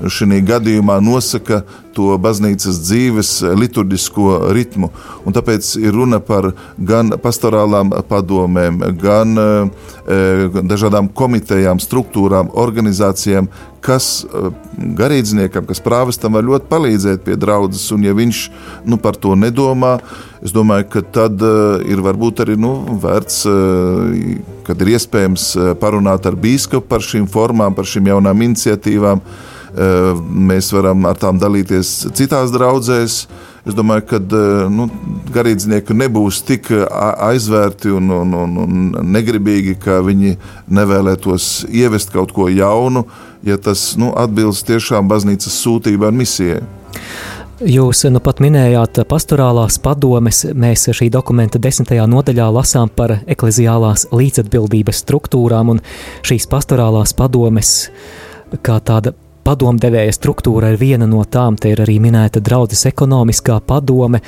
šajā gadījumā nosaka to baznīcas dzīves liturģisko ritmu. Un tāpēc ir runa par gan pastorālām padomēm, gan e, dažādām komitejām, struktūrām, organizācijām, kas e, garīdzniekam, kas prāvestam var ļoti palīdzēt pie draudzes. Un ja viņš nu, par to nedomā, es domāju, ka tad e, ir varbūt arī nu, vērts, e, kad ir iespējams parunāt ar bīskapu par šīm formām, par šīm jaunām iniciatīvām. Eh, mēs varam ar tām dalīties citās draudzēs. Es domāju, ka eh, nu, garīdznieki nebūs tik aizvērti un, un, un, un negribīgi, ka viņi nevēlētos ievest kaut ko jaunu, ja tas nu, atbilst tiešām baznīcas sūtībai un misijai. Jūs nu pat minējāt pastorālās padomes. Mēs šī dokumenta desmitajā nodaļā lasām par ekleziālās līdzatbildības struktūrām, un šīs pastorālās padomes kā tāda padomdevēja struktūra ir viena no tām, te ir arī minēta draudzes ekonomiskā padome,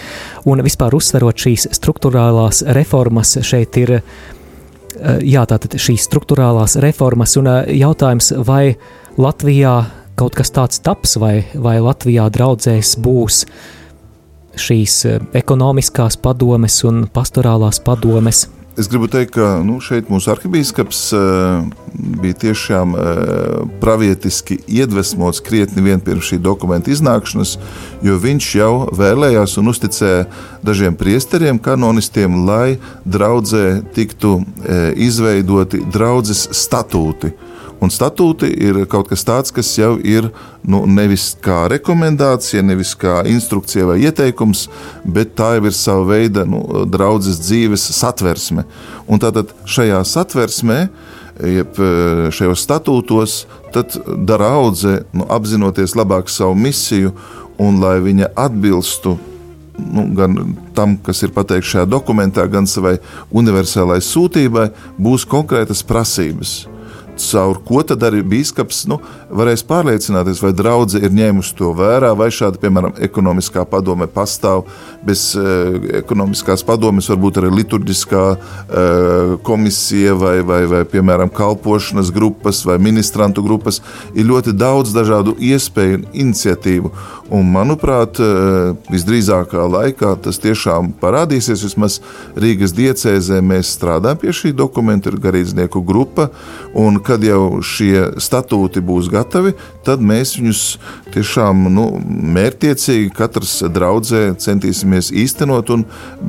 un vispār uzsverot šīs struktūrālās reformas, šeit ir, eh, jā, tātad šīs struktūrālās reformas, un eh, jautājums, vai Latvijā kaut kas tāds taps, vai, vai Latvijā draudzēs būs šīs eh, ekonomiskās padomes un pastorālās padomes. Es gribu teikt, ka nu, šeit mūsu arhibīskaps uh, bija tiešām uh, pravietiski iedvesmots krietni vien pirms šī dokumenta iznākšanas, jo viņš jau vēlējās un uzticēja dažiem priesteriem, kanonistiem, lai draudzē tiktu uh, izveidoti draudzes statūti. Uh, Un statūti ir kaut kas tāds, kas jau ir nu, nevis kā rekomendācija, nevis kā instrukcija vai ieteikums, bet tā jau ir sava veida nu, draudzes dzīves satversme. Un tātad šajā satversmē, jeb šajos statūtos, tad dara audzē, nu, apzinoties labāk savu misiju un lai viņa atbilstu nu, gan tam, kas ir pateikts šajā dokumentā, gan savai universālai sūtībai, būs konkrētas prasības. Caur ko tad arī biskups nu, varēs pārliecināties, vai draudzene ir ņēmusi to vērā, vai šāda, piemēram, ekonomiskā padome pastāv. Bez uh, ekonomiskās padomes varbūt arī liturģiskā uh, komisija vai, vai, vai, piemēram, kalpošanas grupas vai ministrantu grupas. Ir ļoti daudz dažādu iespēju un iniciatīvu. Un, manuprāt, uh, visdrīzākā laikā tas tiešām parādīsies. Vismaz Rīgas diecēzē mēs strādājam pie šī dokumenta, ir garīdznieku grupa. Kad jau šie statūti būs gatavi, tad mēs viņus tiešām nu, mērķiecīgi katrs draudzē centīsimies īstenot,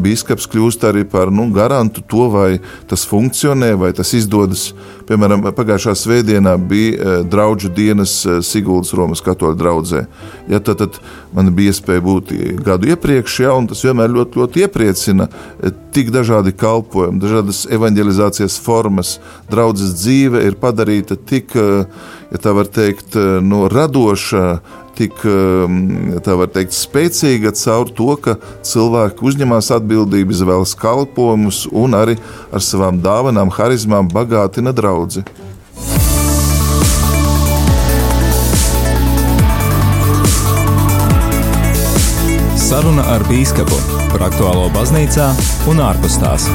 biskups kļūst arī par nu, garantu to, vai tas funkcionē, vai tas izdodas. Piemēram, pagājušā svētdienā bija eh, draugu dienas eh, Siguldas Romas katoļu draugzē. Ja, tad, tad man bija iespēja būt gadu iepriekš, ja, un tas vienmēr ļoti, ļoti iepriecina. Eh, tik dažādi kalpojumi, dažādas evanģelizācijas formas, draudzes dzīve ir padarīta tik, ja tā var teikt, no radoša, tik teikt, spēcīga caur to, ka cilvēki uzņemas atbildību, izvēlas kalpojumus un arī ar savām dāvanām, harizmām bagātina draugu. Saruna ar Bīskapu par aktuālo baznīcā un ārpus tās.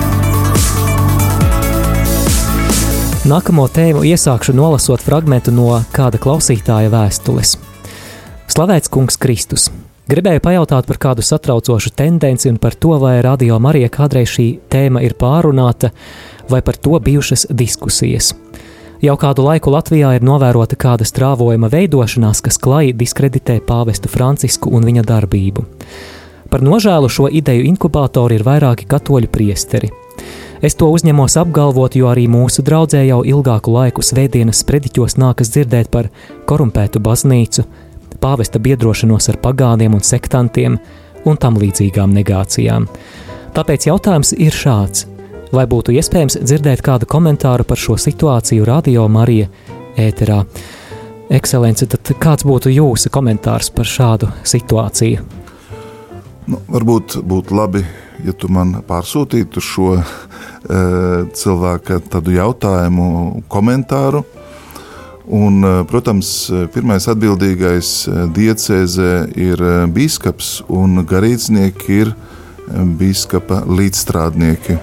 Nākamo tēmu iesākšu nolasot fragment no kāda klausītāja vēstules. Slavēts Kungs Kristus! Gribēju pajautāt par kādu satraucošu tendenci un par to, vai radio Marija kādreiz šī tēma ir pārunāta, vai par to bijušas diskusijas. Jau kādu laiku Latvijā ir novērota kāda strāvojuma veidošanās, kas klāji diskreditē pāvestu Francisku un viņa darbību. Par nožēlu šo ideju inkubātori ir vairāki katoļu priesteri. Es to uzņemos apgalvot, jo arī mūsu draudzē jau ilgāku laiku svētdienas sprediķos nākas dzirdēt par korumpētu baznīcu, pāvesta biedrošanos ar pagāniem un sektantiem un tam līdzīgām negācijām. Tāpēc jautājums ir šāds: vai būtu iespējams dzirdēt kādu komentāru par šo situāciju Radio Marija ēterā? Ekscelence, tad kāds būtu jūsu komentārs par šādu situāciju? Nu, varbūt būtu labi, ja tu man pārsūtītu šo e, cilvēka jautājumu, komentāru. Un, eh, protams, pirmais atbildīgais eh, diecēzē ir biskups, un garīdznieki ir biskupa līdzstrādnieki.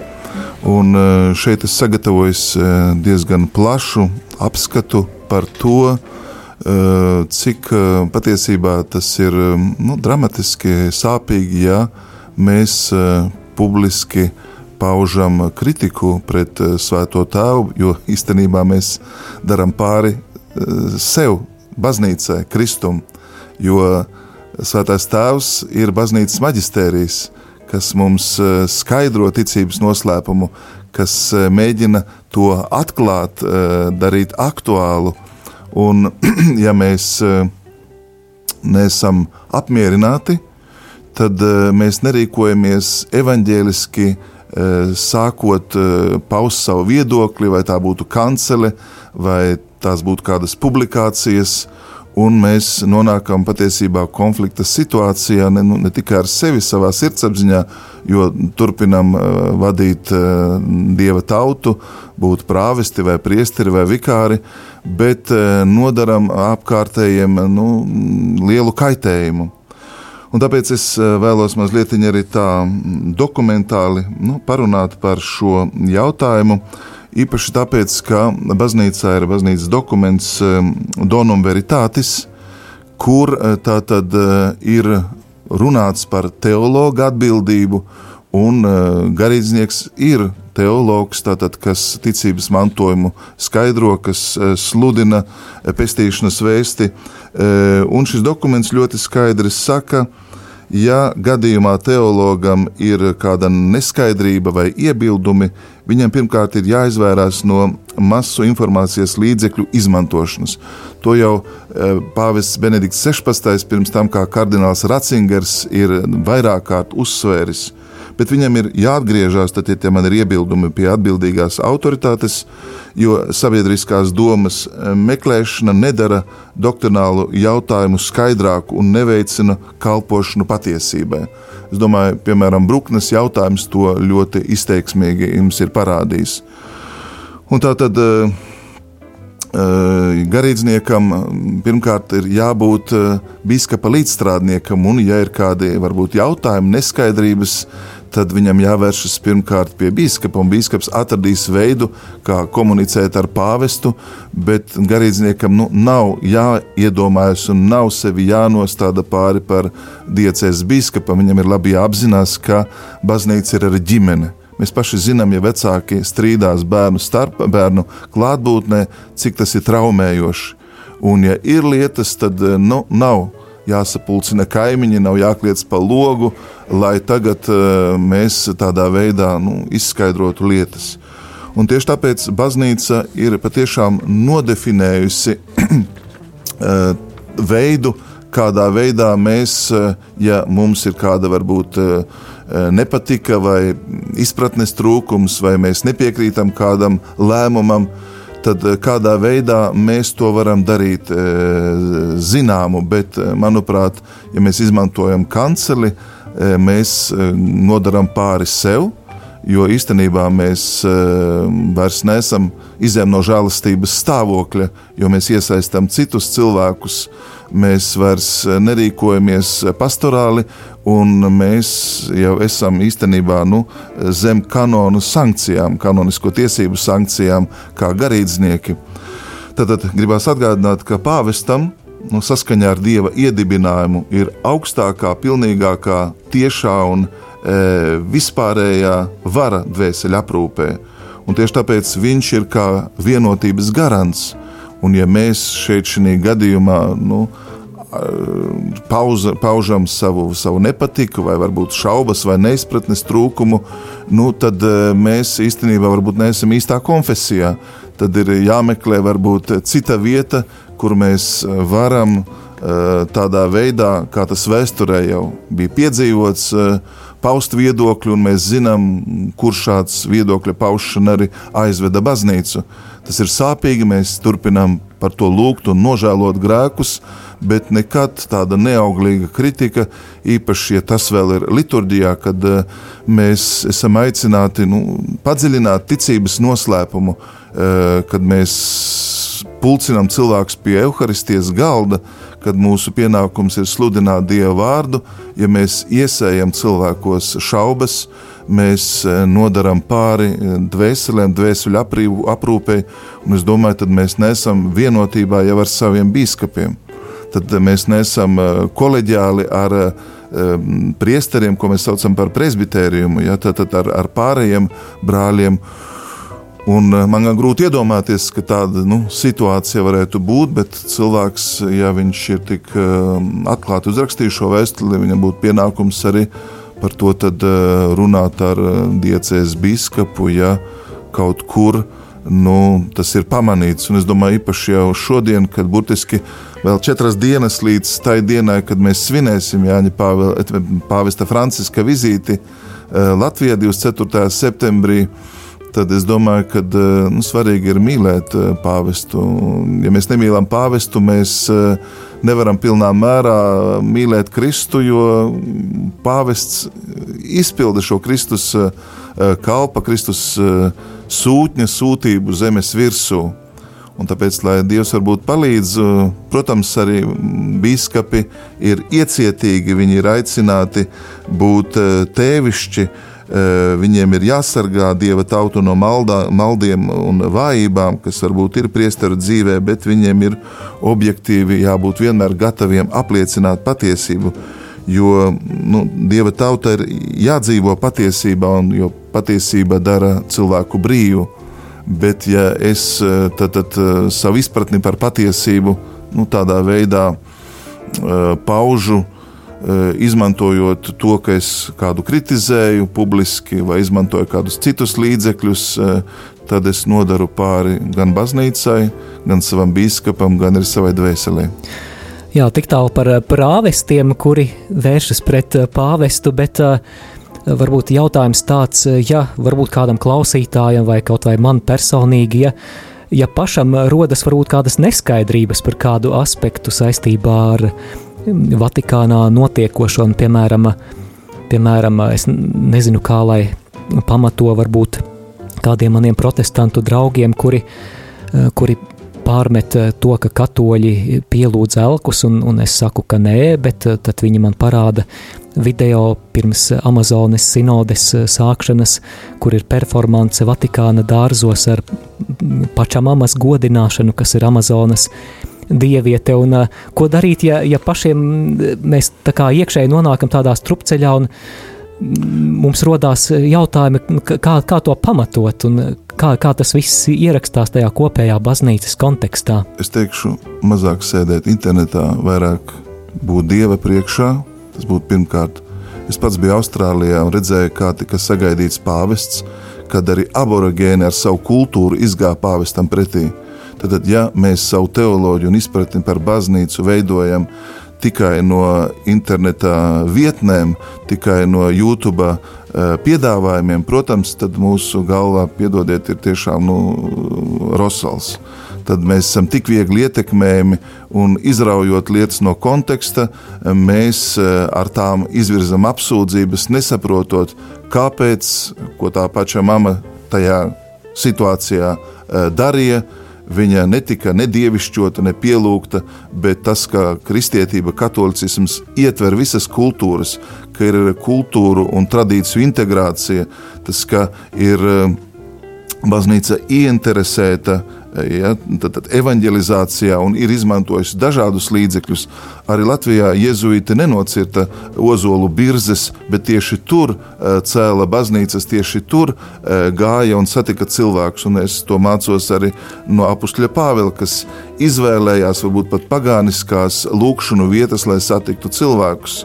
Un šeit es sagatavoju diezgan plašu apskatu par to, cik patiesībā tas ir nu, dramatiski sāpīgi, ja mēs publiski paužam kritiku pret Svēto Tēvu, jo īstenībā mēs darām pāri sev, baznīcai, Kristum, jo Svētais Tēvs ir baznīcas maģistērijas, kas mums skaidro ticības noslēpumu, kas mēģina to atklāt, darīt aktuālu. Un, ja mēs neesam apmierināti, tad mēs nerīkojamies evaņģēliski, sākot paust savu viedokli, vai tā būtu kancele, vai tās būtu kādas publikācijas, un mēs nonākam patiesībā konflikta situācijā ne, nu, ne tikai ar sevi, savā sirdsapziņā, jo turpinam uh, vadīt uh, dieva tautu, būt prāvesti vai priesteri vai vikāri, bet uh, nodaram apkārtējiem nu, lielu kaitējumu. Un tāpēc es vēlos mazliet arī tā dokumentāli nu, parunāt par šo jautājumu. Īpaši tāpēc, ka baznīcā ir baznīcas dokuments um, Donum Veritatis, kur uh, tā tad uh, ir runāts par teologu atbildību, un uh, garīdznieks ir teologs, tātad, kas ticības mantojumu skaidro, kas sludina pestīšanas vēsti. Un šis dokuments ļoti skaidri saka, ka Ja gadījumā teologam ir kāda neskaidrība vai iebildumi, viņam pirmkārt ir jāizvairās no masu informācijas līdzekļu izmantošanas. To jau e, Pāvests Benedikts 16. pirms tam kā kardināls Ratzingers ir vairāk kārt uzsvēris bet viņam ir jāatgriežas, tad, ja man ir iebildumi pie atbildīgās autoritātes, jo sabiedriskās domas eh, meklēšana nedara doktrinālu jautājumu skaidrāku un neveicina kalpošanu patiesībai. Es domāju, piemēram, Bruknes jautājums to ļoti izteiksmīgi jums ir parādījis. Un tā tad eh, garīdzniekam pirmkārt ir jābūt biskupa līdzstrādniekam, un, ja ir kādi varbūt jautājumi, neskaidrības, tad viņam jāvēršas pirmkārt pie biskupa, biskups atradīs veidu, kā komunicēt ar pāvestu, bet garīdzniekam nu, nav jāiedomājas un nav sevi jānostāda pāri par diecēs biskupam. Viņam ir labi jāapzinās, ka baznīca ir arī ģimene Mēs paši zinām, ja vecāki strīdās bērnu starp, bērnu klātbūtnē, cik tas ir traumējoši. Un, ja ir lietas, tad nu, nav jāsapulcina kaimiņi, nav jākliedz pa logu, lai tagad uh, mēs tādā veidā nu, izskaidrotu lietas. Un tieši tāpēc baznīca ir patiešām nodefinējusi uh, veidu, kādā veidā mēs, uh, ja mums ir kāda varbūt Eh, nepatika, vai izpratnes trūkums, vai mēs nepiekrītam kādam lēmumam, tad eh, kādā veidā mēs to varam darīt eh, zināmu. Bet, manuprāt, ja mēs izmantojam kanceli, mēs nodaram pāri sev. Jo īstenībā mēs vairs neesam izējām no žēlastības stāvokļa, jo mēs iesaistām citus cilvēkus, mēs vairs nerīkojamies pastorāli, un mēs jau esam īstenībā nu, zem kanonu sankcijām, kanonisko tiesību sankcijām, kā garīdznieki. Tad, tad gribās atgādināt, ka pāvestam nu, saskaņā ar dieva iedibinājumu ir augstākā, pilnīgākā, tiešā un e, vispārējā vara dvēseli aprūpē. Un tieši tāpēc viņš ir kā vienotības garants. Un, ja mēs šeit, šajā gadījumā, nu, pauza, paužam savu, savu nepatiku, vai varbūt šaubas vai neizpratnes trūkumu, nu, tad e, mēs īstenībā neesam īstā konfesijā. Tad ir jāmeklē varbūt cita vieta, kur mēs varam e, tādā veidā, kā tas vēsturē jau bija piedzīvots, paust viedokļu, un mēs zinām, kurš šāds viedokļa paušana arī aizveda baznīcu. Tas ir sāpīgi, mēs turpinām par to lūgt un nožēlot grēkus, bet nekad tāda neauglīga kritika, īpaši, ja tas vēl ir liturģijā, kad uh, mēs esam aicināti nu, padziļināt ticības noslēpumu, uh, kad mēs pulcinām cilvēkus pie evaharistijas galda, kad mūsu pienākums ir sludināt Dievu vārdu, ja mēs iesējam cilvēkos šaubas, mēs e, nodaram pāri dvēselēm, dvēseli aprūpei, un es domāju, tad mēs nesam vienotībā jau ar saviem biskupiem. Tad mēs nesam e, koleģiāli ar priesteriem, ko mēs saucam par presbitēriumu, ja, tad, tad ar, ar pārējiem brāļiem. Un man gan grūti iedomāties, ka tāda nu, situācija varētu būt, bet cilvēks, ja viņš ir tik atklāti uzrakstījis šo vēstuli, viņam būtu pienākums arī par to runāt ar diecēs biskupu, ja kaut kur nu, tas ir pamanīts. Un es domāju, īpaši jau šodien, kad burtiski vēl četras dienas līdz tai dienai, kad mēs svinēsim Jāņa Pāvesta Franciska vizīti uh, Latvijā 24. septembrī tad es domāju, ka nu, svarīgi ir mīlēt pāvestu. Ja mēs nemīlam pāvestu, mēs nevaram pilnā mērā mīlēt Kristu, jo pāvests izpilda šo Kristus kalpa, Kristus sūtņa sūtību zemes virsū. Un tāpēc, lai Dievs varbūt palīdz, protams, arī biskupi ir iecietīgi, viņi ir aicināti būt tēvišķi, Eh, viņiem ir jāsargā dieva tautu no maldā, maldiem un vājībām, kas varbūt ir priesteru dzīvē, bet viņiem ir objektīvi jābūt vienmēr gataviem apliecināt patiesību. Jo nu, dieva tauta ir jādzīvo patiesībā, un patiesība dara cilvēku brīvu. Bet, ja es eh, tad, tad, eh, savu izpratni par patiesību nu, tādā veidā uh, paužu, Eh, izmantojot to, ka es kādu kritizēju publiski vai izmantoju kādus citus līdzekļus, eh, tad es nodaru pāri gan baznīcai, gan savam biskupam, gan arī savai dvēselē. Jā, tik tālu par eh, prāvestiem, kuri vēršas pret pāvestu, bet uh, varbūt jautājums tāds, ja varbūt kādam klausītājam vai kaut vai man personīgi, ja, ja pašam rodas varbūt kādas neskaidrības par kādu aspektu saistībā ar Vatikānā notiekošo, un, piemēram, piemēram, es nezinu, kā lai pamato varbūt kādiem maniem protestantu draugiem, kuri, kuri pārmet eh, to, ka katoļi pielūdz elkus, un, un es saku, ka nē, bet eh, tad viņi man parāda video pirms Amazonas sinodes sākšanas, kur ir performance Vatikāna dārzos ar pašam amas godināšanu, kas ir Amazonas dieviete, un ko darīt, ja, ja pašiem mēs tā kā iekšēji nonākam tādā strupceļā un mums rodās jautājumi, kā, kā to pamatot un kā, kā tas viss ierakstās tajā kopējā baznīcas kontekstā. Es teikšu, mazāk sēdēt internetā, vairāk būt dieva priekšā. Tas būtu pirmkārt. Es pats biju Austrālijā un redzēju, kā tika sagaidīts pāvests, kad arī aborigēni ar savu kultūru izgāja pāvestam pretī. Tad, ja mēs savu teoloģiju un izpratni par baznīcu veidojam tikai no interneta vietnēm, tikai no YouTube eh, piedāvājumiem, protams, tad mūsu galvā, piedodiet, ir tiešām nu, rosals. Tad mēs esam tik viegli ietekmējami un izraujot lietas no konteksta, mēs eh, ar tām izvirzam apsūdzības, nesaprotot, kāpēc, ko tā paša mama tajā situācijā eh, darīja. Viņa netika nedievišķota, ne pielūgta, bet tas, ka kristietība, katolicisms ietver visas kultūras, ka ir kultūru un tradīciju integrācija, tas, ka ir eh, baznīca ieinteresēta ja, tad, tad evanģelizācijā un ir izmantojusi dažādus līdzekļus. Arī Latvijā jēzuīti nenocirta ozolu birzes, bet tieši tur uh, cēla baznīcas, tieši tur uh, gāja un satika cilvēkus. Un es to mācos arī no apustļa Pāvila, kas izvēlējās varbūt pat pagāniskās lūkšanu vietas, lai satiktu cilvēkus.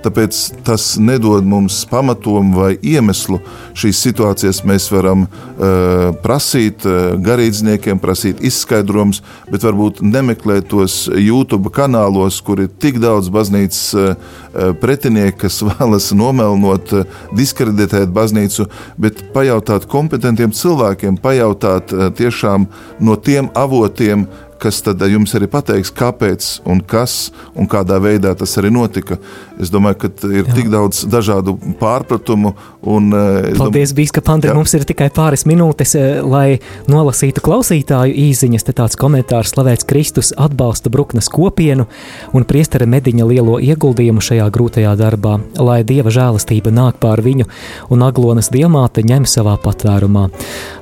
Tāpēc tas nedod mums pamatojumu vai iemeslu. Šīs situācijas mēs varam uh, prasīt uh, garīdzniekiem, prasīt izskaidrojumus, bet varbūt nemeklēt tos YouTube kanālos, kur ir tik daudz baznīcas uh, pretinieku, kas vēlas nomelnot, uh, diskreditēt baznīcu, bet pajautāt kompetentiem cilvēkiem, pajautāt uh, tiešām no tiem avotiem, kas tad jums arī pateiks, kāpēc un kas un kādā veidā tas arī notika. Es domāju, ka ir Jā. tik daudz dažādu pārpratumu. Un, eh, Paldies, Bīskap, Andri, mums ir tikai pāris minūtes, eh, lai nolasītu klausītāju īziņas. Te tāds komentārs slavēts Kristus atbalsta Bruknes kopienu un priestera mediņa lielo ieguldījumu šajā grūtajā darbā, lai Dieva žēlastība nāk pār viņu un aglonas diamāte ņem savā patvērumā.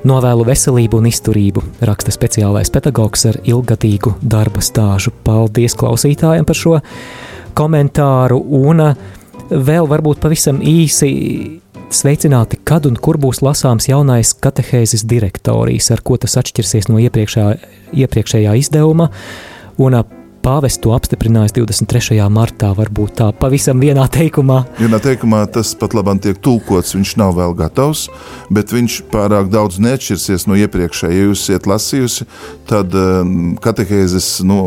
Novēlu veselību un izturību, raksta speciālais pedagogs ar ilgadīgu darba stāžu. Paldies klausītājiem par šo komentāru, un uh, vēl varbūt pavisam īsi sveicināti, kad un kur būs lasāms jaunais katehēzes direktorijas, ar ko tas atšķirsies no iepriekšējā, iepriekšējā izdevuma. Un uh, Pāvests to apstiprinājis 23. martā, varbūt tā pavisam vienā teikumā. Vienā teikumā tas pat labāk tiek tulkots, viņš nav vēl gatavs, bet viņš pārāk daudz neatšķirsies no iepriekšējā. Ja jūs esat lasījusi, tad um, katehēzes nu,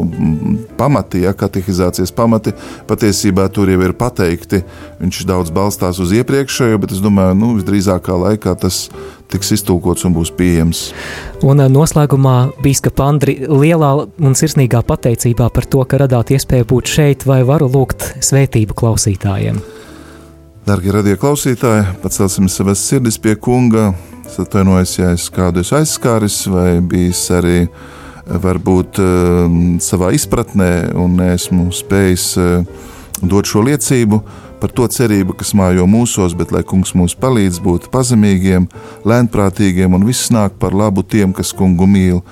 pamati, ja, katehizācijas pamati patiesībā tur jau ir pateikti. Viņš daudz balstās uz iepriekšējo, bet es domāju, ka nu, visdrīzākā laikā tas tiks iztulkots un būs pieejams. Un noslēgumā Bīskapa Andri lielā un sirsnīgā pateicībā par to, ka radāt iespēju būt šeit, vai varu lūgt svētību klausītājiem. Darbie radie klausītāji, pacelsim savas sirdis pie kunga. Es atvainojos, ja es kādu esmu aizskāris, vai bijis arī varbūt savā izpratnē, un esmu spējis dot šo liecību par to cerību, kas mājo mūsos, bet lai kungs mums palīdz būt pazemīgiem, lēnprātīgiem un viss nāk par labu tiem, kas kungu mīl.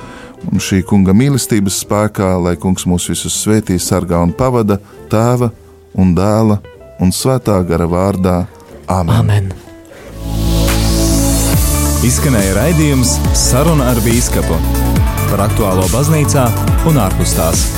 Un šī kunga mīlestības spēkā, lai kungs mūs visus svētī, sargā un pavada tēva un dēla un svētā gara vārdā. Amen! Amen. Izskanēja raidījums Saruna ar Bīskapu par aktuālo baznīcā un ārpus tās.